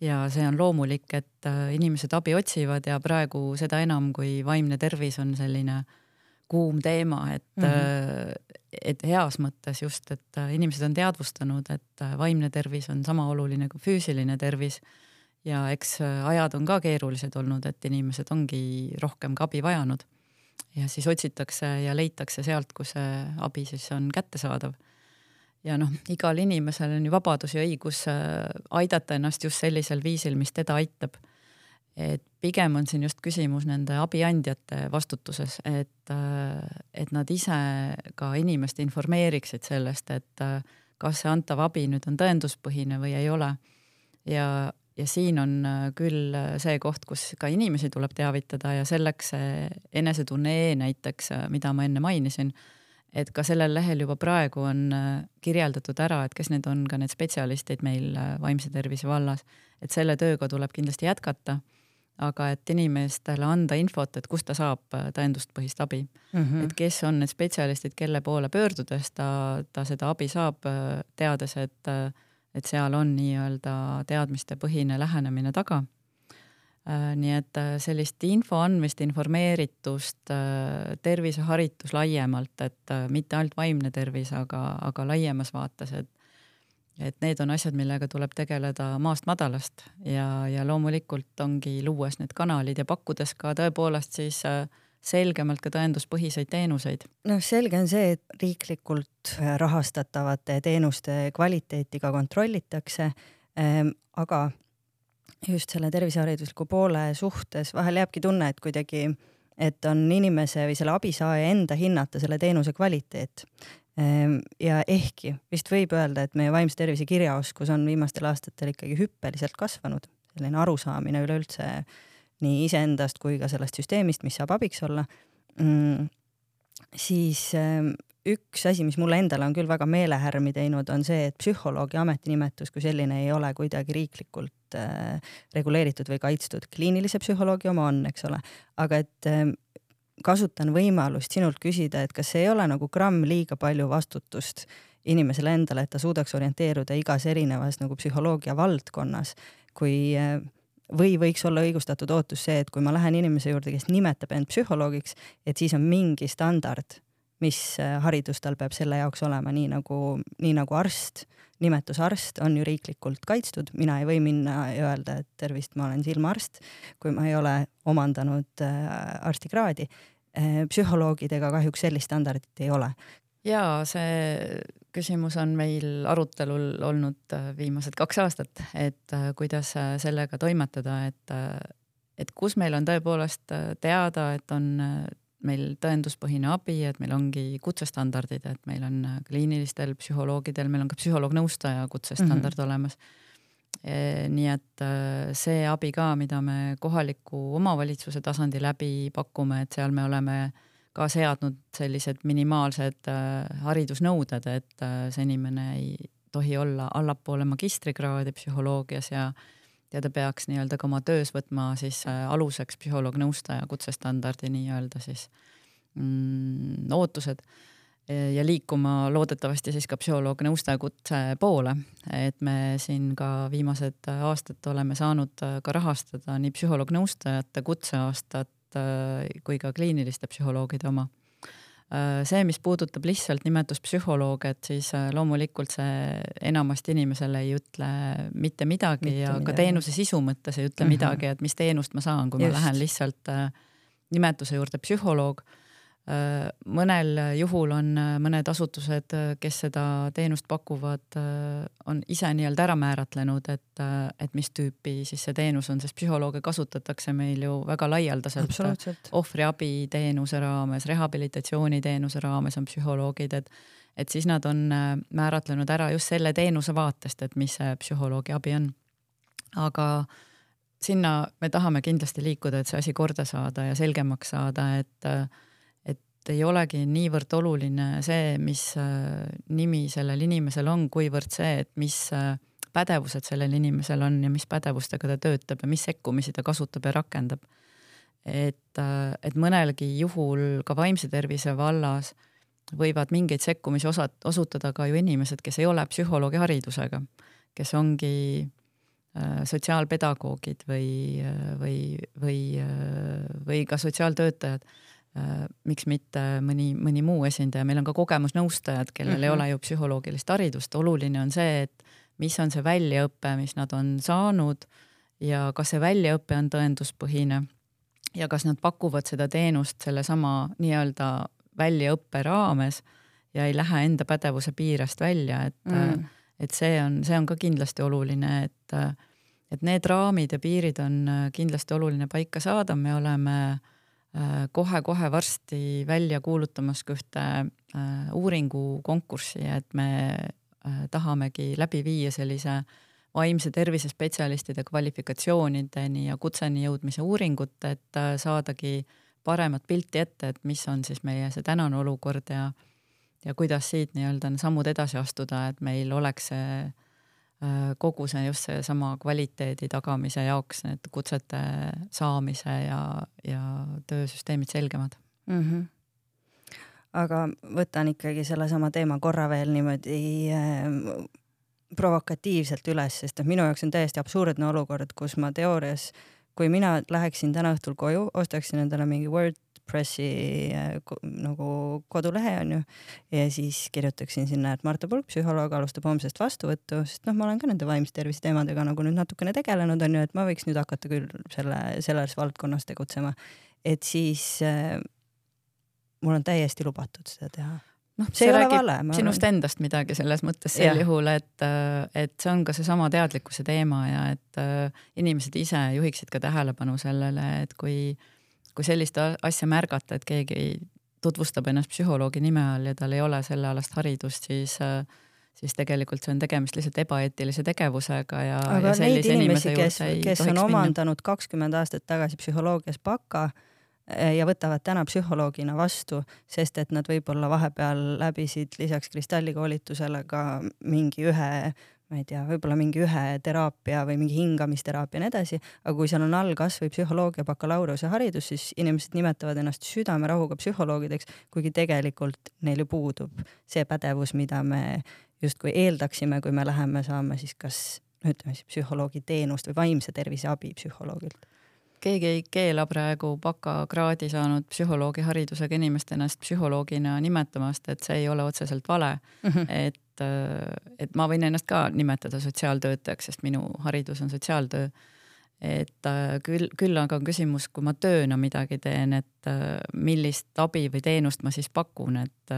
ja see on loomulik, et äh, inimesed abi otsivad ja praegu seda enam, kui vaimne tervis on selline kuum teema, et mm, -hmm et heas mõttes just, et äh, inimesed on teadvustanud, et äh, vaimne tervis on sama oluline kui füüsiline tervis. ja eks ajad on ka keerulised olnud, et inimesed ongi rohkem ka abi vajanud. ja siis otsitakse ja leitakse sealt, kus see abi siis on kättesaadav. ja noh, igal inimesel on ju vabadus ja õigus aidata ennast just sellisel viisil, mis teda aitab et pigem on siin just küsimus nende abiandjate vastutuses, et, et nad ise ka inimest informeeriksid sellest, et kas see antav abi nüüd on tõenduspõhine või ei ole. ja, ja siin on küll see koht, kus ka inimesi tuleb teavitada ja selleks see enesetunne E näiteks, mida ma enne mainisin, et ka sellel lehel juba praegu on kirjeldatud ära, et kes need on ka need spetsialistid meil vaimse tervise vallas, et selle tööga tuleb kindlasti jätkata aga et inimestele anda infot, et kust ta saab äh, tõenduspõhist abi mm. -hmm. et kes on need spetsialistid, kelle poole pöördudes ta, ta seda abi saab, äh, teades, et, äh, et seal on nii-öelda teadmistepõhine lähenemine taga. Nii et sellist info andmist, informeeritust, terviseharitus laiemalt, et mitte ainult vaimne tervis, aga, aga laiemas vaates, et et need on asjad, millega tuleb tegeleda maast madalast ja, ja loomulikult ongi luues need kanalid ja pakkudes ka tõepoolest siis selgemalt ka tõenduspõhiseid teenuseid. noh, selge on see, et riiklikult rahastatavate teenuste kvaliteeti ka kontrollitakse, ähm, aga just selle terviseharidusliku poole suhtes vahel jääbki tunne, et kuidagi, et on inimese või selle abisaaja enda hinnata selle teenuse kvaliteet. Ehm, ja ehkki vist võib öelda, et meie vaimse tervise kirjaoskus on viimastel aastatel ikkagi hüppeliselt kasvanud, selline arusaamine üleüldse nii iseendast kui ka sellest süsteemist, mis saab abiks olla mm,, siis ehm, üks asi, mis mulle endale on küll väga meelehärmi teinud, on see, et psühholoogi ametinimetus kui selline ei ole kuidagi riiklikult äh, reguleeritud või kaitstud. kliinilise psühholoogi oma on, eks ole, aga et kasutan võimalust sinult küsida, et kas ei ole nagu gramm liiga palju vastutust inimesele endale, et ta suudaks orienteeruda igas erinevas nagu psühholoogia valdkonnas, kui äh, või võiks olla õigustatud ootus see, et kui ma lähen inimese juurde, kes nimetab end psühholoogiks, et siis on mingi standard mis äh, haridus tal peab selle jaoks olema, nii nagu, nii nagu arst, nimetus arst on ju riiklikult kaitstud, mina ei või minna ja öelda, et tervist, ma olen silmaarst, kui ma ei ole omandanud äh, arstikraadi. Äh, psühholoogidega kahjuks sellist standardit ei ole. ja see küsimus on meil arutelul olnud viimased kaks aastat, et kuidas sellega toimetada, et, et kus meil on tõepoolest teada, et on meil tõenduspõhine abi, et meil ongi kutsestandardid, et meil on kliinilistel psühholoogidel, meil on ka psühholoog-nõustaja kutsestandard mm -hmm. olemas. E, nii et e, see abi ka, mida me kohaliku omavalitsuse tasandi läbi pakume, et seal me oleme ka seadnud sellised minimaalsed e, haridusnõuded, et see inimene ei tohi olla allapoole magistrikraadi psühholoogias ja ja ta peaks nii-öelda ka oma töös võtma siis äh, aluseks psühholoog-nõustaja kutsestandardi nii-öelda siis mm, ootused ja liikuma loodetavasti siis ka psühholoog-nõustaja kutse poole, et me siin ka viimased aastad oleme saanud äh, ka rahastada nii psühholoog-nõustajate kutseaastat äh, kui ka kliiniliste psühholoogide oma see, mis puudutab lihtsalt nimetuspsühholoog, et siis äh, loomulikult see enamasti inimesele ei ütle mitte midagi mitte ja midagi. ka teenuse sisu mõttes ei ütle mm -hmm. midagi, et mis teenust ma saan, kui Just. ma lähen lihtsalt äh, nimetuse juurde psühholoog Äh, mõnel juhul on äh, mõned asutused, äh, kes seda teenust pakuvad, on ise nii-öelda ära määratlenud, et, et mis tüüpi siis see teenus on, sest psühholooge kasutatakse meil ju väga laialdaselt. ohvriabiteenuse raames, rehabilitatsiooniteenuse raames on psühholoogid, et, et siis nad on määratlenud ära just selle teenuse vaatest, et mis see psühholoogi abi on. aga sinna me tahame kindlasti liikuda, et see asi korda saada ja selgemaks saada, et et ei olegi niivõrd oluline see, mis äh, nimi sellel inimesel on, kuivõrd see, et mis äh, pädevused sellel inimesel on ja mis pädevustega ta töötab ja mis sekkumisi ta kasutab ja rakendab. et, äh, et mõnelgi juhul ka vaimse tervise vallas võivad mingeid sekkumisi osad, osutada ka ju inimesed, kes ei ole psühholoogi haridusega, kes ongi sotsiaalpedagoogid või, või, või, või ka sotsiaaltöötajad miks mitte mõni, mõni muu esindaja, meil on ka kogemusnõustajad, kellel mm -hmm. ei mhm. ole ju psühholoogilist haridust, oluline on see, et mis on see väljaõpe, mis nad on saanud ja kas see väljaõpe on tõenduspõhine ja kas nad pakuvad seda teenust sellesama nii-öelda väljaõppe raames ja ei lähe enda pädevuse piirest välja, et mm., et see on, see on ka kindlasti oluline, et, et need raamid ja piirid on kindlasti oluline paika saada, me oleme äh, kohe-kohe äh, varsti välja kuulutamas ka ühte äh, uuringukonkurssi, et me äh, tahamegi läbi viia sellise vaimse tervise spetsialistide kvalifikatsioonideni ja kutseni jõudmise uuringut, et saadagi paremat pilti ette, et mis on siis meie see tänane olukord ja ja kuidas siit nii-öelda sammud edasi astuda, et meil oleks see kogu see just seesama kvaliteedi tagamise jaoks need kutsete saamise ja, ja töösüsteemid selgemad mm. -hmm. aga võtan ikkagi sellesama teema korra veel niimoodi äh, provokatiivselt üles, sest et minu jaoks on täiesti absurdne olukord, kus ma teoorias kui mina läheksin täna õhtul koju, ostaksin endale mingi WordPressi äh, nagu kodulehe onju ja siis kirjutaksin sinna, et Marta Pulk, psühholoog, alustab homsest vastuvõttu, sest noh, ma olen ka nende vaimse tervise teemadega nagu nüüd natukene tegelenud onju, et ma võiks nüüd hakata küll selle, selles valdkonnas tegutsema. et siis äh, mul on täiesti lubatud seda teha noh, see, räägib sinust arvan. endast midagi selles mõttes sel ja. juhul, et, et see on ka seesama teadlikkuse teema ja et äh, inimesed ise juhiksid ka tähelepanu sellele, et kui, kui sellist asja märgata, et keegi tutvustab ennast psühholoogi nime all ja tal ei ole sellealast haridust, siis siis tegelikult see on tegemist lihtsalt ebaeetilise tegevusega ja. aga ja neid inimesi, kes, kes on omandanud kakskümmend aastat tagasi psühholoogias baka Eh, ja võtavad täna psühholoogina vastu, sest et nad võib-olla vahepeal läbisid lisaks kristallikoolitusele ka mingi ühe ma ei tea, võib-olla mingi ühe teraapia või mingi hingamisteraapia ja nii edasi, aga kui seal on all kasvõi psühholoogia bakalaureuse haridus, siis inimesed nimetavad ennast südamerahuga psühholoogideks, kuigi tegelikult neil ju puudub see pädevus, mida me justkui eeldaksime, kui me läheme saama siis kas no ütleme siis psühholoogi teenust või vaimse tervise abi psühholoogilt keegi ei keela praegu bakakraadi saanud psühholoogi haridusega inimest ennast psühholoogina nimetamast, et see ei ole otseselt vale mm. -hmm. et, äh, et ma võin ennast ka nimetada sotsiaaltöötajaks, sest minu haridus on sotsiaaltöö. et küll, küll aga on küsimus, kui ma tööna midagi teen, et millist abi või teenust ma siis pakun, et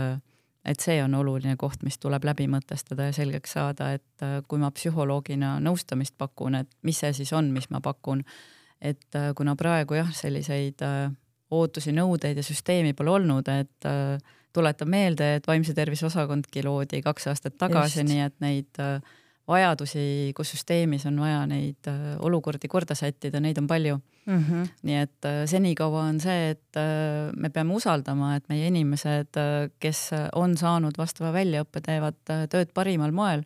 et see on oluline koht, mis tuleb läbi mõtestada ja selgeks saada, et kui ma psühholoogina nõustamist pakun, et mis see siis on, mis ma pakun et kuna praegu jah, selliseid ootusi, nõudeid ja süsteemi pole olnud, et äh, tuletan meelde, et vaimse tervise osakondki loodi kaks aastat tagasi, nii et neid vajadusi, kus süsteemis on vaja neid olukordi korda sättida, neid on palju mm. -hmm. nii et senikaua on see, et me peame usaldama, et meie inimesed, kes on saanud vastava väljaõppe, teevad tööd parimal moel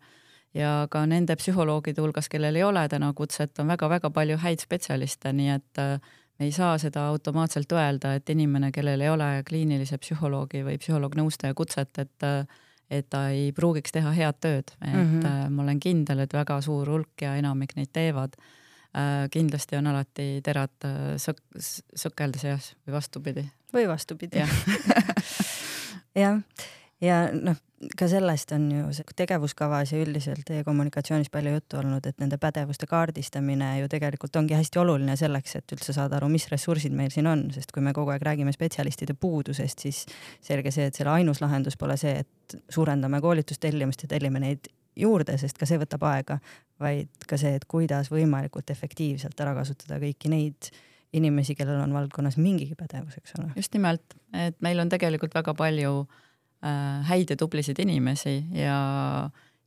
ja ka nende psühholoogide hulgas, kellel ei ole täna kutset, on väga-väga palju häid spetsialiste, nii et äh, me ei saa seda automaatselt öelda, et inimene, kellel ei ole kliinilise psühholoogi või psühholoog-nõustaja kutset, et äh, et ta ei pruugiks teha head tööd, et mm -hmm. ma olen kindel, et väga suur hulk ja enamik neid teevad. kindlasti on alati terad sõk-, sõkelda seas või vastupidi. või vastupidi. jah (laughs) ja, noh, ka sellest on ju tegevuskavas ja üldiselt teie kommunikatsioonis palju juttu olnud, et nende pädevuste kaardistamine ju tegelikult ongi hästi oluline selleks, et üldse saada aru, mis ressursid meil siin on, sest kui me kogu aeg räägime spetsialistide puudusest, siis selge see, et selle ainus lahendus pole see, et suurendame koolitustellimust ja tellime neid juurde, sest ka see võtab aega, vaid ka see, et kuidas võimalikult efektiivselt ära kasutada kõiki neid inimesi, kellel on valdkonnas mingigi pädevus, eks ole. just nimelt, et meil on tegelikult väga palju Äh, häid ja tublisid inimesi ja,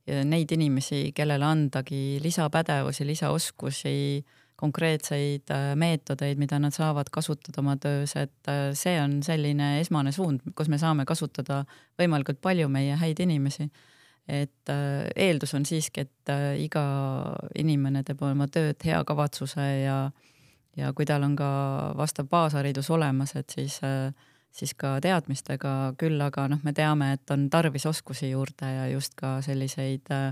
ja neid inimesi, kellele andagi lisapädevusi, lisaoskusi, konkreetseid äh, meetodeid, mida nad saavad kasutada oma töös, et äh, see on selline esmane suund, kus me saame kasutada võimalikult palju meie häid inimesi. et eeldus on siiski, et iga inimene teeb oma tööd hea kavatsuse ja, ja kui tal on ka vastav baasharidus olemas, et siis äh, siis ka teadmistega, küll aga noh, me teame, et on tarvis oskusi juurde ja just ka selliseid äh,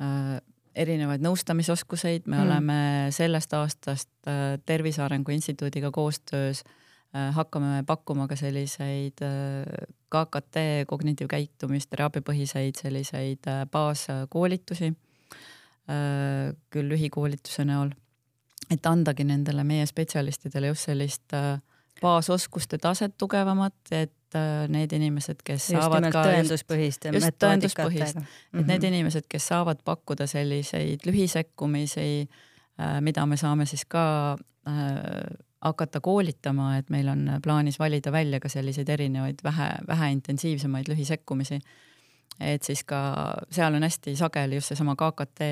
äh erinevaid nõustamisoskuseid, me mm. oleme sellest aastast äh, Tervise Arengu Instituudiga koostöös äh, hakkame pakkuma ka selliseid äh, KKT kognitiivkäitumist, teraapiapõhiseid selliseid äh, baaskoolitusi äh,, küll lühikoolituse näol, et andagi nendele meie spetsialistidele just sellist äh, baasoskuste taset tugevamat, et äh, need inimesed, kes just saavad ka tõenduspõhist just, tõenduspõhist, et mm -hmm. need inimesed, kes saavad pakkuda selliseid lühisekkumisi, äh, mida me saame siis ka äh, hakata koolitama, et meil on plaanis valida välja ka selliseid erinevaid vähe, väheintensiivsemaid lühisekkumisi. et siis ka seal on hästi sageli just seesama KKT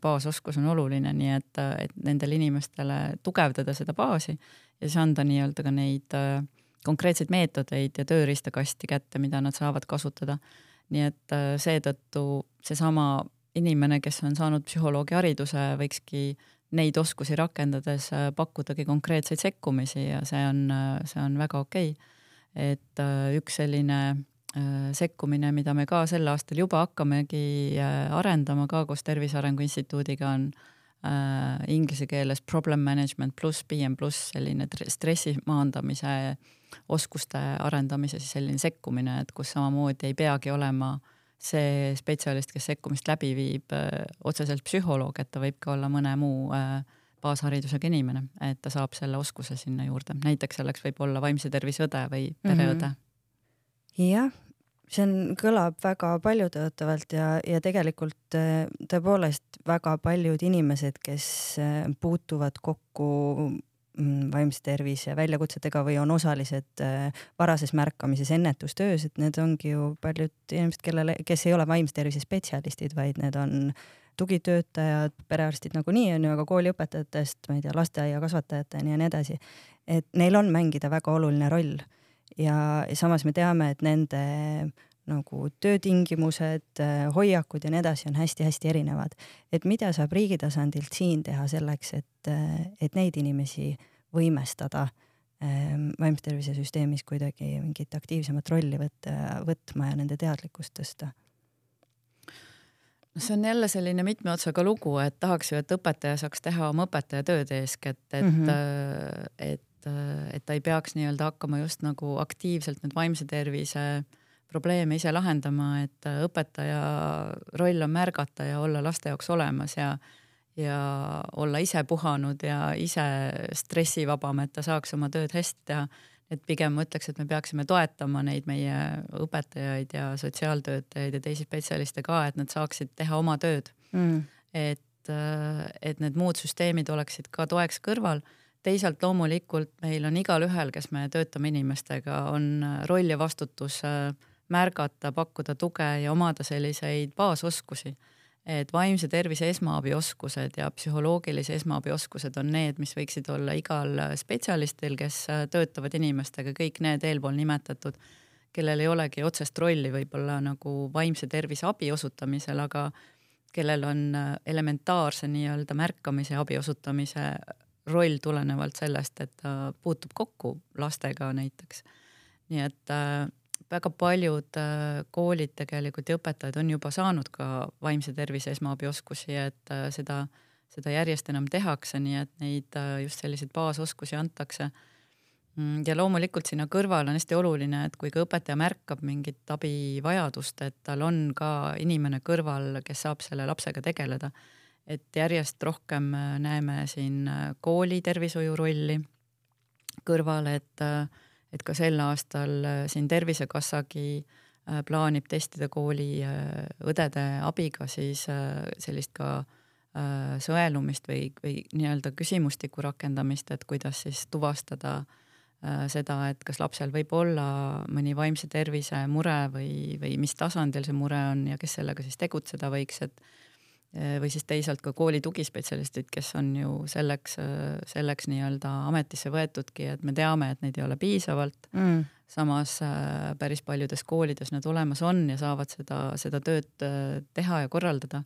baasoskus on oluline, nii et, et nendele inimestele tugevdada seda baasi ja siis anda nii-öelda ka neid äh, konkreetseid meetodeid ja tööriistakasti kätte, mida nad saavad kasutada. nii et äh, seetõttu seesama inimene, kes on saanud psühholoogi hariduse, võikski neid oskusi rakendades äh, pakkudagi konkreetseid sekkumisi ja see on, see on väga okei okay.. et üks selline sekkumine, mida me ka sel aastal juba hakkamegi arendama ka koos Tervise Arengu Instituudiga, on äh, inglise keeles problem management pluss PM pluss selline stressi maandamise oskuste arendamise siis selline sekkumine, et kus samamoodi ei peagi olema see spetsialist, kes sekkumist läbi viib, äh, otseselt psühholoog, et ta võib ka olla mõne muu äh, baasharidusega inimene, et ta saab selle oskuse sinna juurde, näiteks selleks võib olla vaimse tervise õde või pereõde mm. -hmm. jah, see on, kõlab väga paljutõotavalt ja, ja tegelikult äh, tõepoolest väga paljud inimesed, kes puutuvad kokku Mm, vaimse tervise väljakutsetega või on osalised äh, varases märkamises, ennetustöös, et need ongi ju paljud inimesed, kellele, kes ei ole vaimse tervise spetsialistid, vaid need on tugitöötajad, perearstid nagunii on ju, aga kooliõpetajatest, ma ei tea, lasteaiakasvatajateni ja nii edasi. et neil on mängida väga oluline roll ja samas me teame, et nende nagu töötingimused, hoiakud ja nii edasi on hästi-hästi erinevad. et mida saab riigi tasandilt siin teha selleks, et, et neid inimesi võimestada ähm, vaimse tervise süsteemis kuidagi mingit aktiivsemat rolli võtta, võtma ja nende teadlikkust tõsta? no see on jälle selline mitme otsaga lugu, et tahaks ju, et õpetaja saaks teha oma õpetajatööd eeskätt, et mm, -hmm. et, et ta ei peaks nii-öelda hakkama just nagu aktiivselt nüüd vaimse tervise probleeme ise lahendama, et õpetaja roll on märgata ja olla laste jaoks olemas ja ja olla ise puhanud ja ise stressivabam, et ta saaks oma tööd hästi teha. et pigem ma ütleks, et me peaksime toetama neid meie õpetajaid ja sotsiaaltöötajaid ja teisi spetsialiste ka, et nad saaksid teha oma tööd mm.. et, et need muud süsteemid oleksid ka toeks kõrval. Teisalt loomulikult meil on igalühel, kes me töötame inimestega, on roll ja vastutus märgata, pakkuda tuge ja omada selliseid baasoskusi. Et vaimse tervise esmaabioskused ja psühholoogilise esmaabioskused on need, mis võiksid olla igal spetsialistil, kes töötavad inimestega, kõik need eelpool nimetatud, kellel ei olegi otsest rolli võib-olla nagu vaimse tervise abi osutamisel, aga kellel on elementaarse nii-öelda märkamise ja abi osutamise roll tulenevalt sellest, et ta puutub kokku lastega näiteks. nii et äh, väga paljud äh, koolid tegelikult ja õpetajad on juba saanud ka vaimse tervise esmaabioskusi, et äh, seda, seda järjest enam tehakse, nii et neid just selliseid baasoskusi antakse. Mm, ja loomulikult sinna kõrval on hästi oluline, et kui ka õpetaja märkab mingit abivajadust, et tal on ka inimene kõrval, kes saab selle lapsega tegeleda. Et järjest rohkem näeme siin kooli tervishoiu rolli kõrval, et äh, et ka sel aastal äh, siin Tervisekassagi äh, plaanib testida kooli äh, õdede abiga siis sellist ka sõelumist või, või nii-öelda küsimustiku rakendamist, et kuidas siis tuvastada seda, et kas lapsel võib olla mõni vaimse tervise mure või, või mis tasandil see mure on ja kes sellega siis tegutseda võiks, et Äh, või siis teisalt ka kooli tugispetsialistid, kes on ju selleks, äh, selleks nii-öelda ametisse võetudki, et me teame, et neid ei ole piisavalt mm.. samas äh, päris paljudes koolides nad olemas on ja saavad seda, seda tööd teha ja korraldada.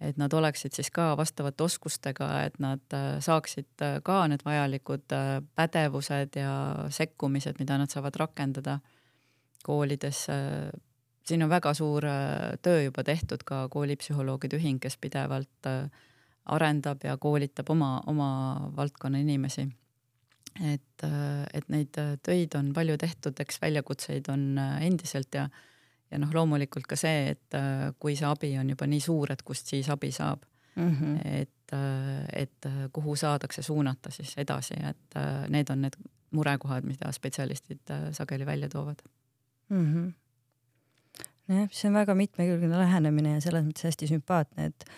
et nad oleksid siis ka vastavate oskustega, et nad saaksid ka need vajalikud pädevused ja sekkumised, mida nad saavad rakendada koolides siin on väga suur äh, töö juba tehtud ka koolipsühholoogide ühing, kes pidevalt äh, arendab ja koolitab oma, oma valdkonna inimesi. et, äh, et neid töid on palju tehtud, eks väljakutseid on endiselt ja, ja noh, loomulikult ka see, et kui see abi on juba nii suur, et kust siis abi saab mm. -hmm. et, et kuhu saadakse suunata siis edasi, et need on need murekohad, mida spetsialistid sageli välja toovad mm. -hmm jah, see on väga mitmekülgne lähenemine ja selles mõttes hästi sümpaatne, et,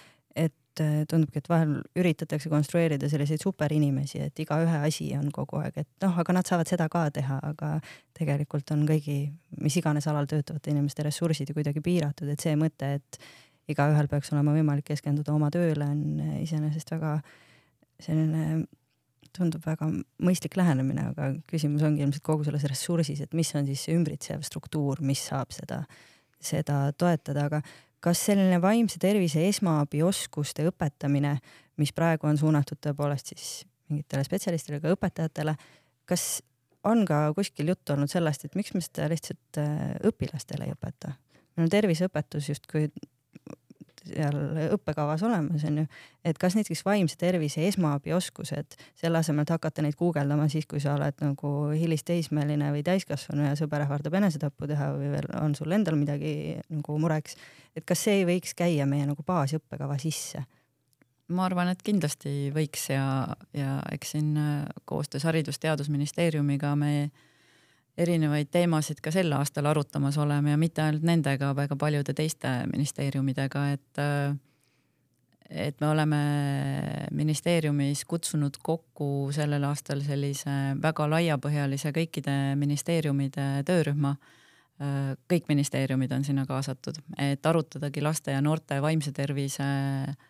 et äh, tundubki, et vahel üritatakse konstrueerida selliseid superinimesi, et igaühe asi on kogu aeg, et noh, aga nad saavad seda ka teha, aga tegelikult on kõigi, mis iganes alal töötavate inimeste ressursid ju kuidagi piiratud, et see mõte, et igaühel peaks olema võimalik keskenduda oma tööle, on iseenesest väga selline tundub väga mõistlik lähenemine, aga küsimus ongi ilmselt kogu selles ressursis, et mis on siis see ümbritsev struktuur, mis saab seda äh, seda toetada, aga kas selline vaimse tervise esmaabioskuste õpetamine, mis praegu on suunatud tõepoolest siis mingitele spetsialistidele, ka õpetajatele, kas on ka kuskil juttu olnud sellest, et miks me seda lihtsalt äh, õpilastele ei õpeta? meil on terviseõpetus justkui seal õppekavas olemas, onju. et kas näiteks vaimse tervise esmaabioskused, selle asemel, et hakata neid guugeldama siis, kui sa oled nagu hilisteismeline või täiskasvanu ja sõber ähvardab enesetappu teha või veel on sul endal midagi nagu mureks, et kas see ei võiks käia meie nagu baasõppekava sisse? ma arvan, et kindlasti võiks ja, ja eks siin äh, koostöös Haridus-Teadusministeeriumiga me äh, erinevaid teemasid ka sel aastal arutamas oleme ja mitte ainult nendega, väga paljude teiste ministeeriumidega, et et me oleme ministeeriumis kutsunud kokku sellel aastal sellise väga laiapõhjalise kõikide ministeeriumide töörühma. kõik ministeeriumid on sinna kaasatud, et arutadagi laste ja noorte vaimse tervise äh, Äh,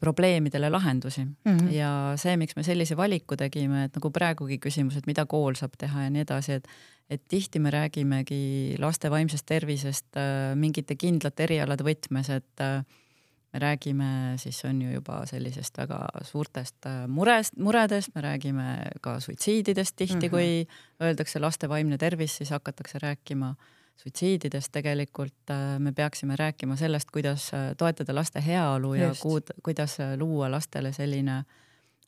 probleemidele lahendusi mm -hmm. ja see, miks me sellise valiku tegime, et nagu praegugi küsimus, et mida kool saab teha ja nii edasi, et et tihti me räägimegi laste vaimsest tervisest äh, mingite kindlate erialade võtmes, et äh, me räägime siis on ju juba sellisest väga suurtest murest, muredest, me räägime ka suitsiididest tihti mm, -hmm. kui öeldakse laste vaimne tervis, siis hakatakse rääkima äh, suitsiididest tegelikult äh, me peaksime rääkima sellest, kuidas äh, toetada laste heaolu ja kuud, kuidas äh, luua lastele selline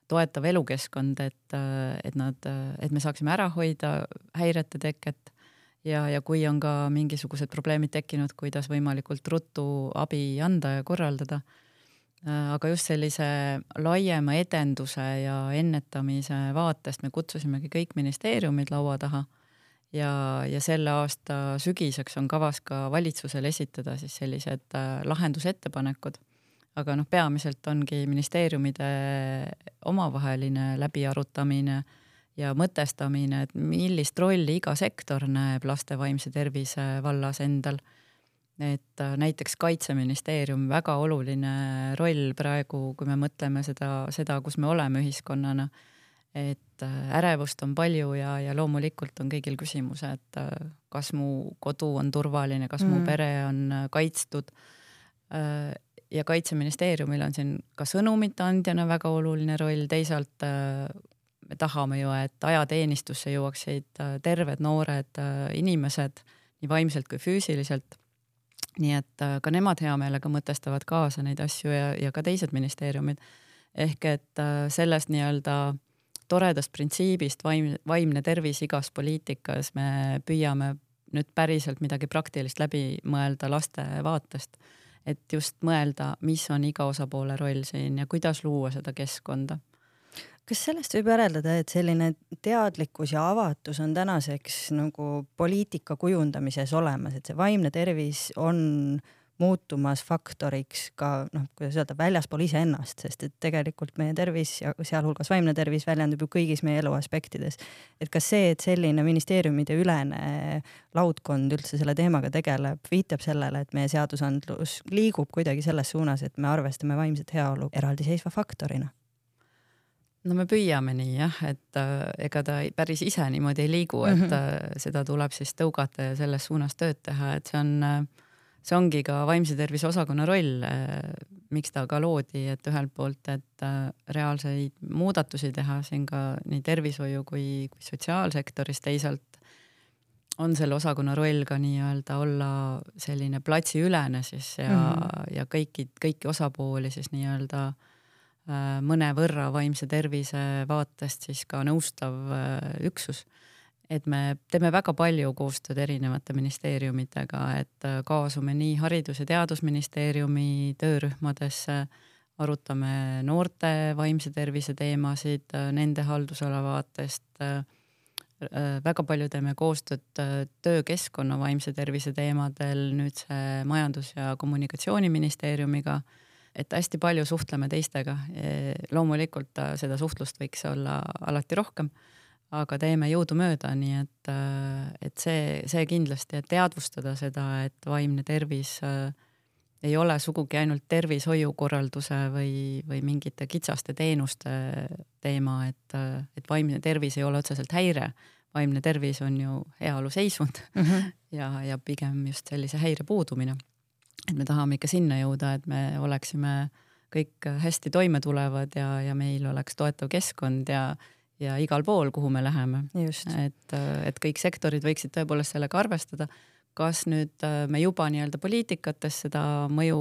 toetav elukeskkond, et, et nad, et me saaksime ära hoida häirete teket ja, ja kui on ka mingisugused probleemid tekkinud, kuidas võimalikult ruttu abi anda ja korraldada. aga just sellise laiema edenduse ja ennetamise vaatest me kutsusimegi kõik ministeeriumid laua taha ja, ja selle aasta sügiseks on kavas ka valitsusel esitada siis sellised äh, lahendusettepanekud. aga noh, peamiselt ongi ministeeriumide omavaheline läbiarutamine ja mõtestamine, et millist rolli iga sektor näeb laste vaimse tervise vallas endal. et äh, näiteks Kaitseministeerium, väga oluline roll praegu, kui me mõtleme seda, seda, kus me oleme ühiskonnana et äh, ärevust on palju ja, ja loomulikult on kõigil küsimus, et äh, kas mu kodu on turvaline, kas mm. mu pere on äh, kaitstud. ja Kaitseministeeriumil on siin ka sõnumite andjana väga oluline roll, teisalt me tahame ju, et ajateenistusse jõuaksid terved noored inimesed nii vaimselt kui füüsiliselt. nii et ka nemad hea meelega mõtestavad kaasa neid asju ja, ja ka teised ministeeriumid. ehk et sellest nii-öelda toredast printsiibist vaim, vaimne tervis igas poliitikas me püüame nüüd päriselt midagi praktilist läbi mõelda laste vaatest. et just mõelda, mis on iga osapoole roll siin ja kuidas luua seda keskkonda kas sellest võib järeldada, et selline teadlikkus ja avatus on tänaseks nagu poliitika kujundamises olemas, et see vaimne tervis on muutumas faktoriks ka noh, kuidas öelda, väljaspool iseennast, sest et tegelikult meie tervis ja sealhulgas vaimne tervis väljendub ju kõigis meie elu aspektides. et kas see, et selline ministeeriumide ülene laudkond üldse selle teemaga tegeleb, viitab sellele, et meie seadusandlus liigub kuidagi selles suunas, et me arvestame vaimset heaolu eraldiseisva faktorina? no me püüame nii jah, et äh, ega ta päris ise niimoodi ei liigu, et mm -hmm. äh, seda tuleb siis tõugata ja selles suunas tööd teha, et see on äh, see ongi ka vaimse tervise osakonna roll, äh, miks ta ka loodi, et ühelt poolt, et äh, reaalseid muudatusi teha siin ka nii tervishoiu kui, kui sotsiaalsektoris, teisalt on selle osakonna roll ka nii-öelda olla selline platsiülene siis ja mm, -hmm. ja kõiki, kõiki osapooli siis nii-öelda äh, mõnevõrra vaimse tervise vaatest siis ka nõustav üksus et me teeme väga palju koostööd erinevate ministeeriumitega, et äh, kaasume nii Haridus- ja Teadusministeeriumi töörühmadesse, arutame noorte vaimse tervise teemasid äh, nende haldusala vaatest. Äh, väga palju teeme koostööd töökeskkonna vaimse tervise teemadel, nüüd see Majandus- ja Kommunikatsiooniministeeriumiga et hästi palju suhtleme teistega. loomulikult seda suhtlust võiks olla alati rohkem aga teeme jõudumööda, nii et, äh, et see, see kindlasti, et teadvustada seda, et vaimne tervis äh, ei ole sugugi ainult tervishoiukorralduse või, või mingite kitsaste teenuste teema, et, äh, et vaimne tervis ei ole otseselt häire. vaimne tervis on ju heaoluseisund mm -hmm. (laughs) ja, ja pigem just sellise häire puudumine. et me tahame ikka sinna jõuda, et me oleksime kõik hästi toime tulevad ja, ja meil oleks toetav keskkond ja ja igal pool, kuhu me läheme. et, et kõik sektorid võiksid tõepoolest sellega arvestada. kas nüüd me juba nii-öelda poliitikates seda mõju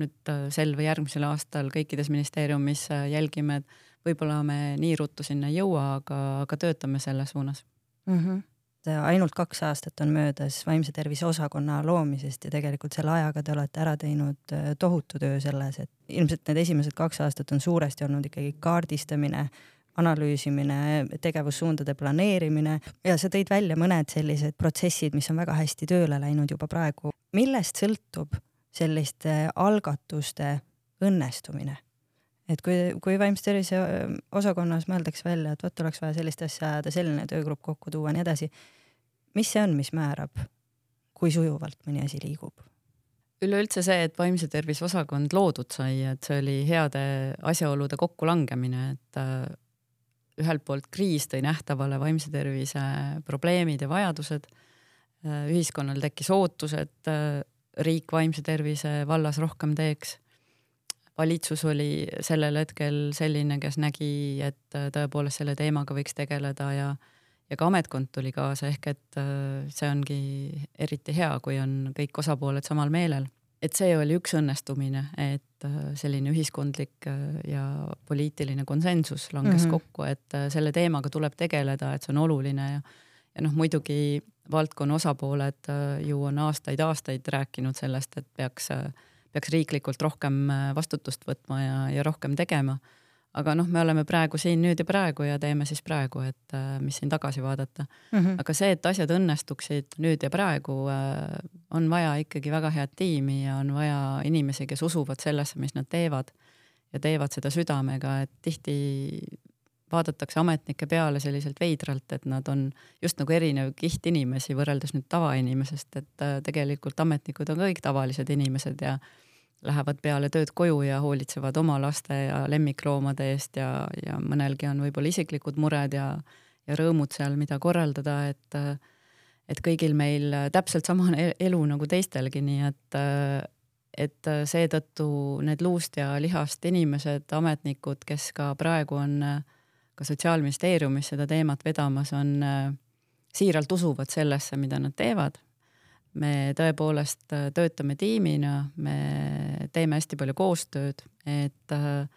nüüd sel või järgmisel aastal kõikides ministeeriumis jälgime, et võib-olla me nii ruttu sinna ei jõua, aga, aga töötame selle suunas mm. -hmm ainult kaks aastat on möödas vaimse tervise osakonna loomisest ja tegelikult selle ajaga te olete ära teinud äh, tohutu töö selles, et ilmselt need esimesed kaks aastat on suuresti olnud ikkagi kaardistamine, analüüsimine, tegevussuundade planeerimine ja sa tõid välja mõned sellised protsessid, mis on väga hästi tööle läinud juba praegu. millest sõltub selliste algatuste õnnestumine? et kui, kui vaimse tervise osakonnas mõeldakse välja, et vot oleks vaja sellist asja ajada, selline töögrupp kokku tuua, nii edasi. mis see on, mis määrab, kui sujuvalt mõni asi liigub? üleüldse see, et vaimse tervise osakond loodud sai, et see oli heade asjaolude kokkulangemine, et ühelt poolt kriis tõi nähtavale vaimse tervise probleemid ja vajadused. Äh, ühiskonnal tekkis ootus, et äh, riik vaimse tervise vallas rohkem teeks valitsus oli sellel hetkel selline, kes nägi, et äh, tõepoolest selle teemaga võiks tegeleda ja ja ka ametkond tuli kaasa, ehk et see ongi eriti hea, kui on kõik osapooled samal meelel. Et see oli üks õnnestumine, et äh, selline ühiskondlik ja poliitiline konsensus langes mm -hmm. kokku, et selle teemaga tuleb tegeleda, et see on oluline ja ja noh, muidugi valdkonna osapooled ju on aastaid-aastaid rääkinud sellest, et peaks äh, peaks riiklikult rohkem äh, vastutust võtma ja, ja rohkem tegema. Aga noh, me oleme praegu siin nüüd ja praegu ja teeme siis praegu, et äh, mis siin tagasi vaadata mm. -hmm. aga see, et asjad õnnestuksid nüüd ja praegu, äh, on vaja ikkagi väga head tiimi ja on vaja inimesi, kes usuvad sellesse, mis nad teevad ja teevad seda südamega, et tihti vaadatakse ametnike peale selliselt veidralt, et nad on just nagu erinev kiht inimesi võrreldes nüüd tavainimesest, et tegelikult ametnikud on kõik tavalised inimesed ja lähevad peale tööd koju ja hoolitsevad oma laste ja lemmikloomade eest ja, ja mõnelgi on võib-olla isiklikud mured ja, ja rõõmud seal, mida korraldada, et et kõigil meil täpselt samane (laughs) elu nagu teistelgi, nii et et seetõttu need luust ja lihast inimesed, ametnikud, kes ka praegu on ka Sotsiaalministeeriumis seda teemat vedamas, on siiralt usuvad sellesse, mida nad teevad me tõepoolest äh, töötame tiimina, me teeme hästi palju koostööd, et äh,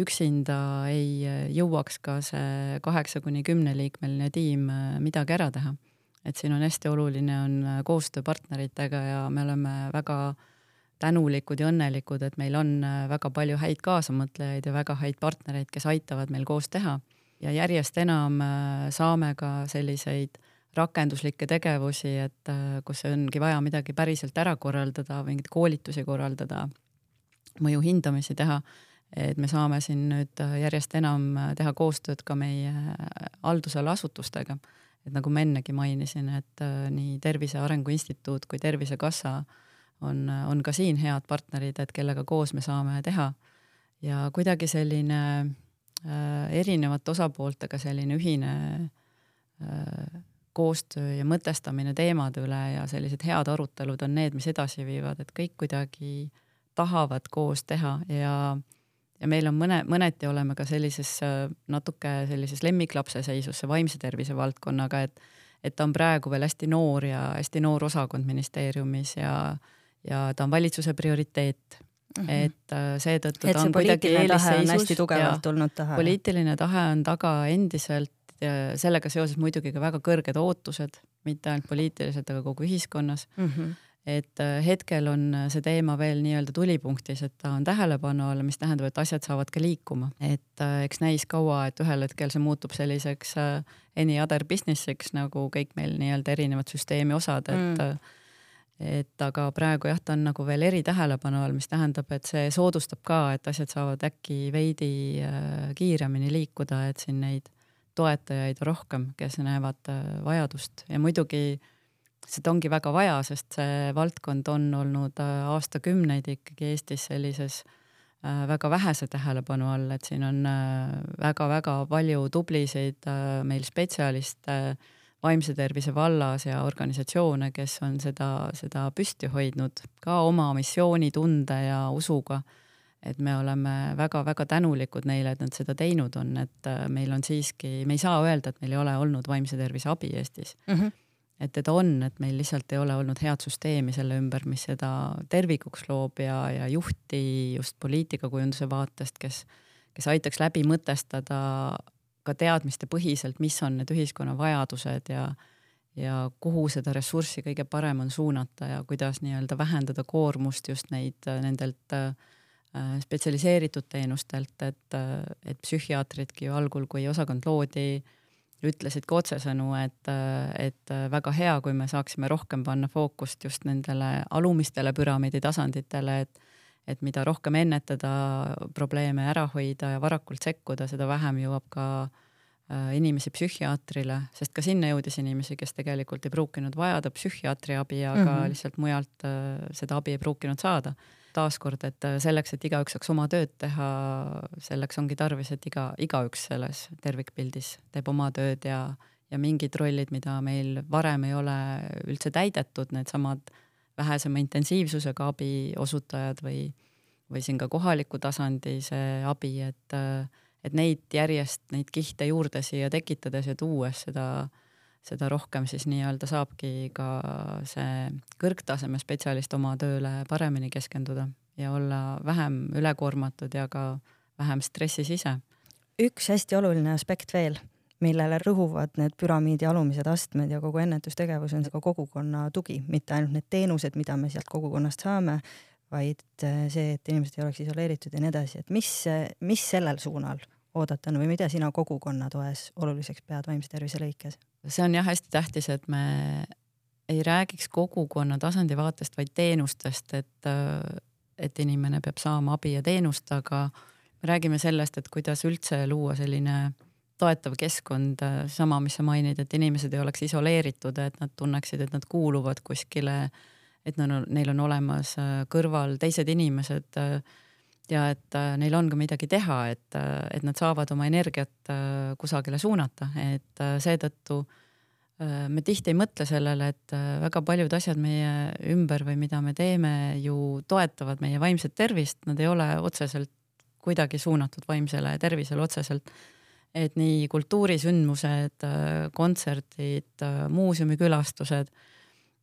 üksinda ei äh, jõuaks ka see kaheksa kuni kümneliikmeline tiim midagi ära teha. et siin on hästi oluline on koostöö partneritega ja me oleme väga tänulikud ja õnnelikud, et meil on väga palju häid kaasamõtlejaid ja väga häid partnereid, kes aitavad meil koos teha. ja järjest enam saame ka selliseid rakenduslikke tegevusi, et äh, kus ongi vaja midagi päriselt ära korraldada, mingeid koolitusi korraldada, mõju hindamisi teha, et me saame siin nüüd äh, järjest enam äh, teha koostööd ka meie haldusala asutustega. et nagu ma ennegi mainisin, et nii Tervise Arengu Instituut kui Tervisekassa on, on ka siin head partnerid, et kellega koos me saame teha ja kuidagi selline äh, erinevate osapooltega selline ühine äh, koostöö ja mõtestamine teemade üle ja sellised head arutelud on need, mis edasi viivad, et kõik kuidagi tahavad koos teha ja ja meil on mõne, mõneti oleme ka sellises natuke sellises lemmiklapse seisus see vaimse tervise valdkonnaga, et et ta on praegu veel hästi noor ja hästi noor osakond ministeeriumis ja ja ta on valitsuse prioriteet Mm -hmm. et äh, seetõttu ta on kuidagi eelisseisus. hästi tugevalt tulnud taha. poliitiline tahe on taga endiselt ja sellega seoses muidugi ka väga kõrged ootused, mitte ainult poliitiliselt, aga kogu ühiskonnas. Mm. -hmm et äh, hetkel on see teema veel nii-öelda tulipunktis, et ta on tähelepanu all, mis tähendab, et asjad saavad ka liikuma, et äh, eks näis kaua, et ühel hetkel see muutub selliseks äh, any other business'iks nagu kõik meil nii-öelda erinevad süsteemi osad, et mm. et aga praegu jah, ta on nagu veel eritähelepanu all, mis tähendab, et see soodustab ka, et asjad saavad äkki veidi kiiremini liikuda, et siin neid toetajaid rohkem, kes näevad äh, vajadust. Ja muidugi seda ongi väga vaja, sest see valdkond on olnud äh, aastakümneid ikkagi Eestis sellises äh, väga vähese tähelepanu all, et siin on väga-väga palju tublisid meil spetsialiste vaimse tervise vallas ja organisatsioone, kes on seda, seda püsti hoidnud ka oma missioonitunde ja usuga et me oleme väga-väga tänulikud neile, et nad seda teinud on, et äh, meil on siiski, me ei saa öelda, et meil ei ole olnud vaimse tervise abi Eestis mm. -hmm. et teda on, et meil lihtsalt ei ole olnud head süsteemi selle ümber, mis seda tervikuks loob ja, ja juhti just poliitikakujunduse vaatest, kes, kes aitaks läbi mõtestada ka teadmistepõhiselt, mis on need ühiskonna vajadused ja, ja kuhu seda ressurssi kõige parem on suunata ja kuidas nii-öelda vähendada koormust just neid, nendelt äh, spetsialiseeritud teenustelt, et, et psühhiaatridki ju algul, kui osakond loodi äh,, ütlesid ka otsesõnu, et, et väga hea, kui me saaksime rohkem panna fookust just nendele alumistele püramiidi tasanditele, et et mida rohkem ennetada, probleeme ära hoida ja varakult sekkuda, seda vähem jõuab ka äh, inimesi psühhiaatrile, sest ka sinna jõudis inimesi, kes tegelikult ei pruukinud vajada psühhiaatri abi, aga mm -hmm. lihtsalt mujalt äh, seda abi ei pruukinud saada taaskord, et äh, selleks, et igaüks saaks oma tööd teha, selleks ongi tarvis, et iga, igaüks selles tervikpildis teeb oma tööd ja, ja mingid rollid, mida meil varem ei ole üldse täidetud, needsamad vähesema intensiivsusega abi osutajad või, või siin ka kohaliku tasandi see abi, et, et neid järjest, neid kihte juurde siia tekitades ja tuues seda seda rohkem siis nii-öelda saabki ka see kõrgtaseme spetsialist oma tööle paremini keskenduda ja olla vähem ülekoormatud ja ka vähem stressis ise. üks hästi oluline aspekt veel, millele rõhuvad need püramiidi alumised astmed ja kogu ennetustegevus on ka kogukonna tugi, mitte ainult need teenused, mida me sealt kogukonnast saame, vaid see, et inimesed ei oleks isoleeritud ja nii edasi, et mis, mis sellel suunal oodata on või mida sina kogukonna toes oluliseks pead vaimse tervise lõikes? see on jah hästi tähtis, et me ei räägiks kogukonna tasandi vaatest, vaid teenustest, et, et inimene peab saama abi ja teenust, aga me räägime sellest, et kuidas üldse luua selline toetav keskkond, sama, mis sa mainid, et inimesed ei oleks isoleeritud, et nad tunneksid, et nad kuuluvad kuskile, et neil on, neil on olemas kõrval teised inimesed ja et neil on ka midagi teha, et, et nad saavad oma energiat kusagile suunata, et seetõttu me tihti ei mõtle sellele, et väga paljud asjad meie ümber või mida me teeme ju toetavad meie vaimset tervist, nad ei ole otseselt kuidagi suunatud vaimsele tervisele otseselt. et nii kultuurisündmused, kontserdid, muuseumikülastused,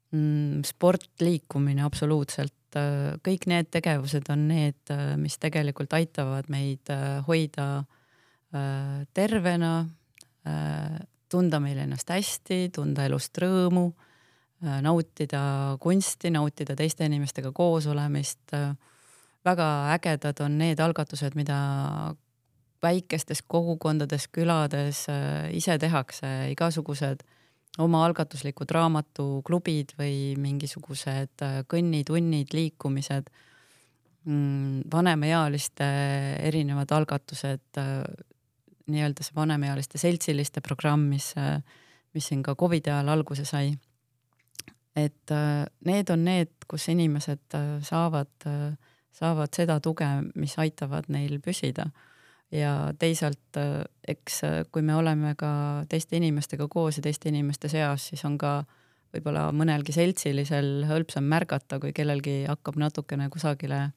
mm, sport, liikumine absoluutselt et äh, kõik need tegevused on need, äh, mis tegelikult aitavad meid äh, hoida tervena, tunda meil ennast hästi, tunda elust rõõmu, nautida kunsti, nautida teiste inimestega koos olemist. väga ägedad on need algatused, mida väikestes kogukondades, külades ise tehakse, igasugused omaalgatuslikud raamatuklubid või mingisugused äh, kõnnitunnid, liikumised, mm, vanemaealiste erinevad algatused, äh, nii-öelda see vanemaealiste seltsiliste programm, mis, äh, mis siin ka Covidi ajal alguse sai. et need on need, kus inimesed saavad, saavad seda tuge, mis aitavad neil püsida ja teisalt äh, eks äh, kui me oleme ka teiste inimestega koos ja teiste inimeste seas, siis on ka võib-olla mõnelgi seltsilisel hõlpsam märgata, kui kellelgi hakkab natukene kusagile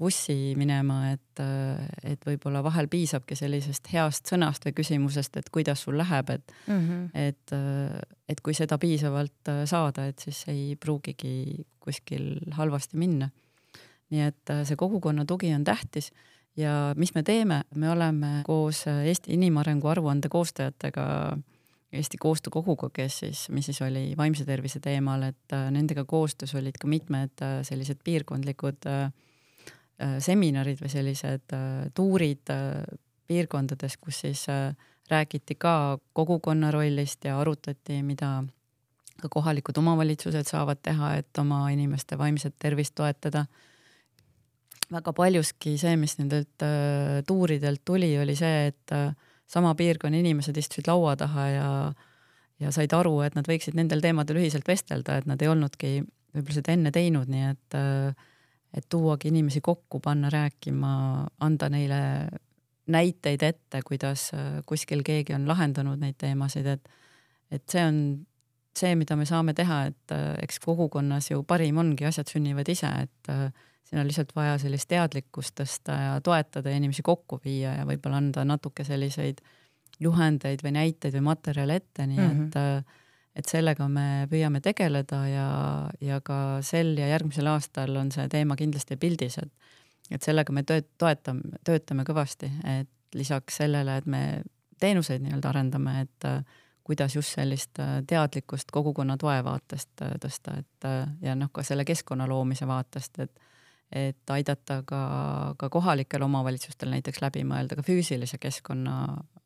vussi minema, et, äh, et võib-olla vahel piisabki sellisest heast sõnast või küsimusest, et kuidas sul läheb, et mm, -hmm. et, et kui seda piisavalt saada, et siis ei pruugigi kuskil halvasti minna. nii et see kogukonna tugi on tähtis ja mis me teeme, me oleme koos Eesti inimarengu aruande koostajatega Eesti Koostöökoguga, kes siis, mis siis oli vaimse tervise teemal, et äh, nendega koostöös olid ka mitmed äh, sellised piirkondlikud äh, seminarid või sellised tuurid piirkondades, kus siis räägiti ka kogukonna rollist ja arutati, mida ka kohalikud omavalitsused saavad teha, et oma inimeste vaimset tervist toetada väga paljuski see, mis nendelt äh, tuuridelt tuli, oli see, et äh, sama piirkonna inimesed istusid laua taha ja ja said aru, et nad võiksid nendel teemadel ühiselt vestelda, et nad ei olnudki võib-olla seda enne teinud, nii et äh, et tuuagi inimesi kokku, panna rääkima, anda neile näiteid ette, kuidas äh, kuskil keegi on lahendanud neid teemasid, et et see on see, mida me saame teha, et äh, eks kogukonnas ju parim ongi, asjad sünnivad ise, et äh, siin on lihtsalt vaja sellist teadlikkust tõsta ja toetada ja inimesi kokku viia ja võib-olla anda natuke selliseid juhendeid või näiteid või materjale ette, nii mm -hmm. et et sellega me püüame tegeleda ja, ja ka sel ja järgmisel aastal on see teema kindlasti pildis, et et sellega me tööt-, toetame, töötame kõvasti, et lisaks sellele, et me teenuseid nii-öelda arendame, et äh, kuidas just sellist teadlikkust kogukonna toe vaatest äh, tõsta, et ja noh, ka selle keskkonna loomise vaatest, et et aidata ka, ka kohalikel omavalitsustel näiteks läbi mõelda ka füüsilise keskkonna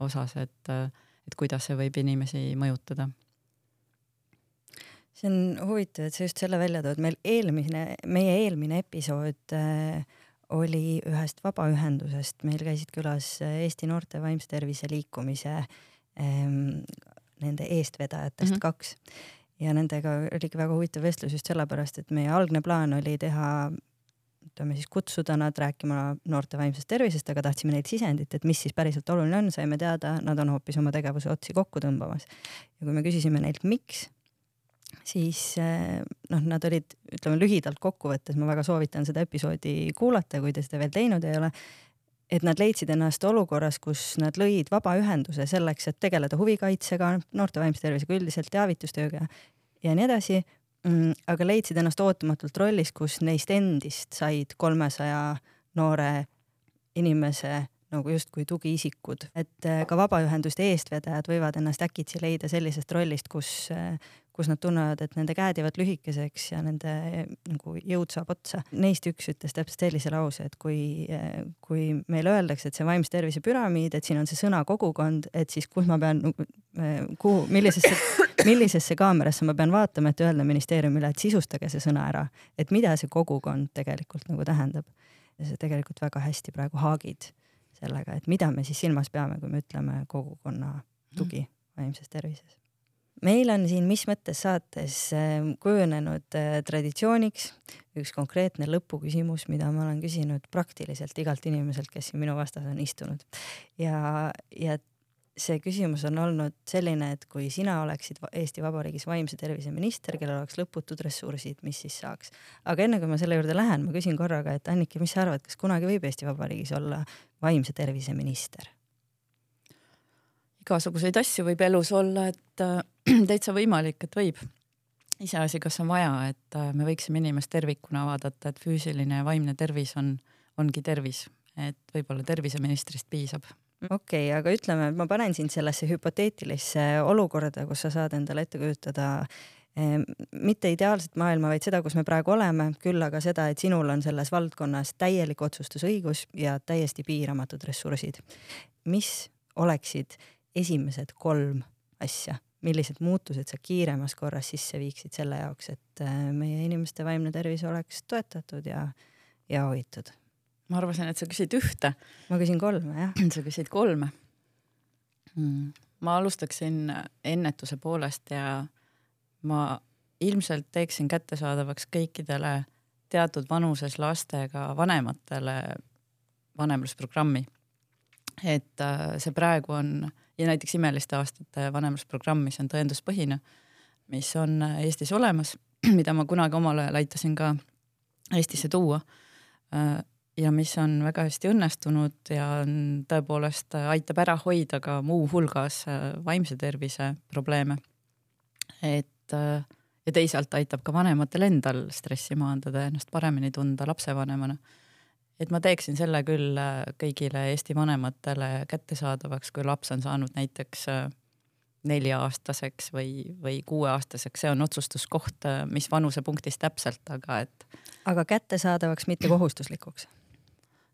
osas, et, et kuidas see võib inimesi mõjutada. See on huvitav, et sa just selle välja tood, meil eelmine, meie eelmine episood äh, oli ühest vabaühendusest, meil käisid külas äh, Eesti Noorte Vaimse Tervise Liikumise ähm, nende eestvedajatest mm -hmm. kaks. Ja nendega oligi väga huvitav vestlus just sellepärast, et meie algne plaan oli teha ütleme siis kutsuda nad rääkima noorte vaimsest tervisest, aga tahtsime neilt sisendit, et mis siis päriselt oluline on, saime teada, nad on hoopis oma tegevuse otsi kokku tõmbamas. ja kui me küsisime neilt, miks, siis eh, noh, nad olid, ütleme lühidalt kokkuvõttes, ma väga soovitan seda episoodi kuulata, kui te seda veel teinud ei ole. et nad leidsid ennast olukorras, kus nad lõid vabaühenduse selleks, et tegeleda huvikaitsega, noorte vaimse tervisega üldiselt, teavitustööga ja nii edasi. Mm, aga leidsid ennast ootamatult rollis, kus neist endist said kolmesaja noore inimese nagu justkui tugiisikud, et eh, ka vabaühenduste eestvedajad võivad ennast äkitsi leida sellisest rollist, kus, eh, kus nad tunnevad, et nende käed jäävad lühikeseks ja nende nagu jõud saab otsa. Neist üks ütles täpselt sellise lause, et kui, kui meile öeldakse, et see vaimse tervise püramiid, et siin on see sõna kogukond, et siis kus ma pean, kuhu, millisesse, millisesse kaamerasse ma pean vaatama, et öelda ministeeriumile, et sisustage see sõna ära, et mida see kogukond tegelikult nagu tähendab. ja see tegelikult väga hästi praegu haagid sellega, et mida me siis silmas peame, kui me ütleme kogukonna tugi vaimses tervises meil on siin Mis mõttes saates ähm, kujunenud äh, traditsiooniks üks konkreetne lõpuküsimus, mida ma olen küsinud praktiliselt igalt inimeselt, kes siin minu vastas on istunud. ja, ja see küsimus on olnud selline, et kui sina oleksid Eesti Vabariigis vaimse tervise minister, kellel oleks lõputud ressursid, mis siis saaks? aga enne kui ma selle juurde lähen, ma küsin korraga, et Anniki, mis sa arvad, kas kunagi võib Eesti Vabariigis olla vaimse tervise minister? igasuguseid asju võib elus olla, et äh, (clears throat) täitsa võimalik, et võib. iseasi, kas on vaja, et äh, me võiksime inimest tervikuna vaadata, et füüsiline ja vaimne tervis on, ongi tervis, et võib-olla terviseministrist piisab okei okay,, aga ütleme, ma panen sind sellesse hüpoteetilisse olukorda, kus sa saad endale ette kujutada eh, mitte ideaalset maailma, vaid seda, kus me praegu oleme, küll aga seda, et sinul on selles valdkonnas täielik otsustusõigus ja täiesti piiramatud ressursid. mis oleksid esimesed kolm asja, millised muutused sa kiiremas korras sisse viiksid selle jaoks, et äh, meie inimeste vaimne tervis oleks toetatud ja, ja hoitud? Ma arvasin, et sa küsid ühte. ma küsin kolme, jah. (clears throat) sa küsid kolme mm.. ma alustaksin ennetuse poolest ja ma ilmselt teeksin kättesaadavaks kõikidele teatud vanuses lastega vanematele vanemlusprogrammi. et äh, see praegu on ja näiteks Imeliste aastate vanemlusprogramm, mis on tõenduspõhine, mis on Eestis olemas, (clears throat) mida ma kunagi omal ajal aitasin ka Eestisse tuua. Ja mis on väga hästi õnnestunud ja on tõepoolest aitab ära hoida ka muuhulgas vaimse tervise probleeme. et ja teisalt aitab ka vanematel endal stressi maandada ja ennast paremini tunda lapsevanemana et ma teeksin selle küll äh, kõigile Eesti vanematele kättesaadavaks, kui laps on saanud näiteks äh, nelja-aastaseks või, või kuueaastaseks, see on otsustuskoht, äh, mis vanusepunktis täpselt, aga et. aga kättesaadavaks, mitte kohustuslikuks?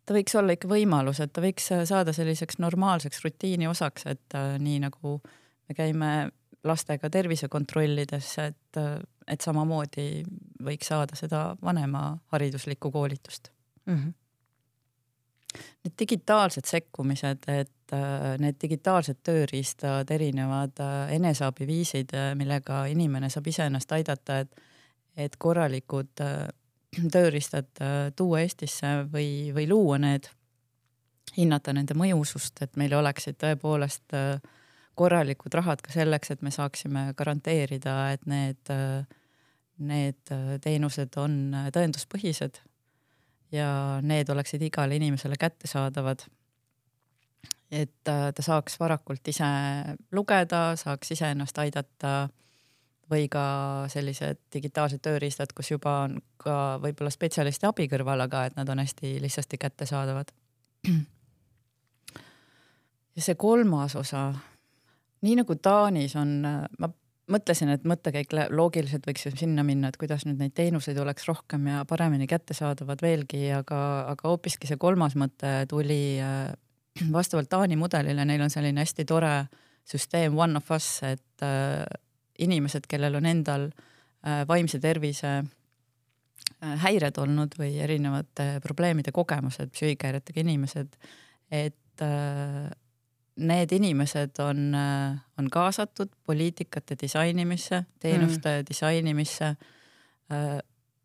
Ta võiks olla ikka võimalus, et ta võiks saada selliseks normaalseks rutiini osaks, et äh, nii nagu me käime lastega tervisekontrollides, et, et samamoodi võiks saada seda vanema hariduslikku koolitust mm. -hmm Need digitaalsed sekkumised, et äh, need digitaalsed tööriistad, erinevad äh, eneseabiviisid, äh, millega inimene saab iseennast aidata, et, et korralikud (clears throat) tööriistad tuua Eestisse või, või luua need, hinnata nende mõjusust, et meil oleksid tõepoolest korralikud rahad ka selleks, et me saaksime garanteerida, et need, need teenused on tõenduspõhised ja need oleksid igale inimesele kättesaadavad. et äh, ta saaks varakult ise lugeda, saaks iseennast aidata või ka sellised digitaalsed tööriistad, kus juba on ka võib-olla spetsialisti abi kõrval, aga et nad on hästi lihtsasti kättesaadavad. ja see kolmas osa, nii nagu Taanis on, ma mõtlesin, et mõttekäik loogiliselt võiks ju sinna minna, et kuidas nüüd neid teenuseid oleks rohkem ja paremini kättesaadavad veelgi, aga, aga hoopiski see kolmas mõte tuli äh, vastavalt Taani mudelile, neil on selline hästi tore süsteem One of Us, et äh, inimesed, kellel on endal äh, vaimse tervise äh, häired olnud või erinevate probleemide kogemused, psüühikahäiretega inimesed, et äh, need inimesed on, on kaasatud poliitikate disainimisse, teenuste mm. disainimisse.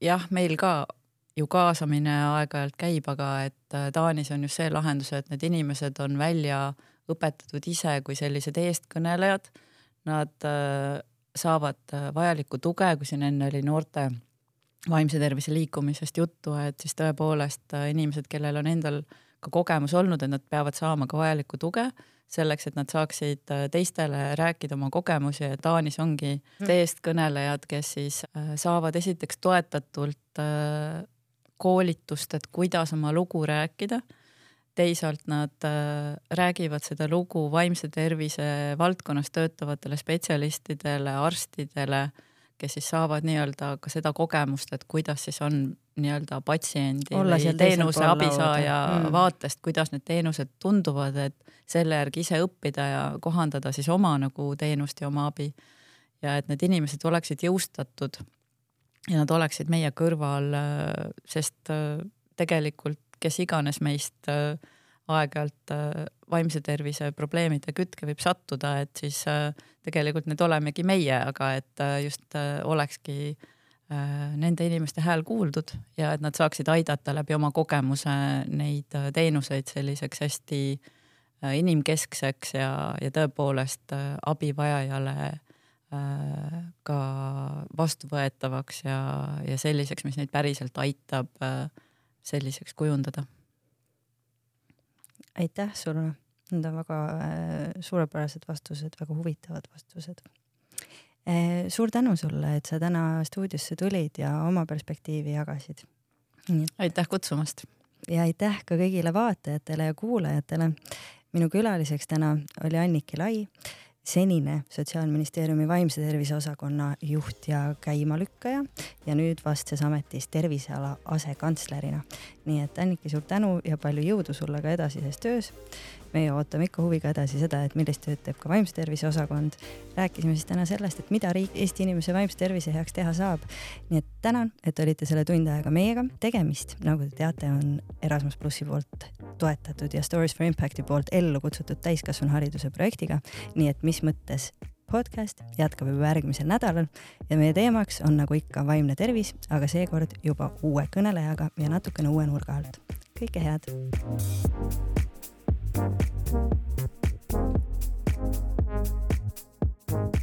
jah, meil ka ju kaasamine aeg-ajalt käib, aga et Taanis on just see lahendus, et need inimesed on välja õpetatud ise kui sellised eestkõnelejad. Nad saavad äh, vajalikku tuge, kui siin enne oli noorte vaimse tervise liikumisest juttu, et siis tõepoolest äh, inimesed, kellel on endal ka kogemus olnud, et nad peavad saama ka vajalikku tuge selleks, et nad saaksid äh, teistele rääkida oma kogemusi ja Taanis ongi mm. eestkõnelejad, kes siis saavad esiteks toetatult koolitust, et kuidas oma lugu rääkida teisalt nad äh, räägivad seda lugu vaimse tervise valdkonnas töötavatele spetsialistidele, arstidele, kes siis saavad nii-öelda ka seda kogemust, et kuidas siis on nii-öelda patsiendi Olla või teenuse abisaaja mm. vaatest, kuidas need teenused tunduvad, et selle järgi ise õppida ja kohandada siis oma nagu teenust ja oma abi. ja et need inimesed oleksid jõustatud ja nad oleksid meie kõrval, äh, sest äh, tegelikult kes iganes meist äh, aeg-ajalt äh, vaimse tervise probleemide kütke võib sattuda, et siis äh, tegelikult need olemegi meie, aga et just olekski nende inimeste hääl kuuldud ja et nad saaksid aidata läbi oma kogemuse neid teenuseid selliseks hästi inimkeskseks ja, ja tõepoolest abivajajale ka vastuvõetavaks ja, ja selliseks, mis neid päriselt aitab äh, selliseks kujundada. aitäh sulle, need on väga äh, suurepärased vastused, väga huvitavad vastused. Äh, suur tänu sulle, et sa täna stuudiosse tulid ja oma perspektiivi jagasid. aitäh kutsumast. ja aitäh ka kõigile vaatajatele ja kuulajatele. minu külaliseks täna oli Anniki Lai senine Sotsiaalministeeriumi vaimse tervise osakonna juht ja käimalükkaja ja nüüd vastses ametis terviseala asekantslerina. nii et Anniki, suur tänu ja palju jõudu sulle ka edasises töös meie ootame ikka huviga edasi seda, et millist tööd teeb ka vaimse tervise osakond. rääkisime siis täna sellest, et mida riik Eesti inimese vaimse tervise heaks teha saab. nii et tänan, et olite selle tund aega meiega. tegemist, nagu te teate, on Erasmus plussi poolt toetatud ja Stories for Impacti poolt ellu kutsutud täiskasvanuhariduse projektiga. nii et mis mõttes podcast jätkab juba järgmisel nädalal ja meie teemaks on nagu ikka vaimne tervis, aga seekord juba uue kõnelejaga ja natukene uue nurga alt. kõike head. Thank you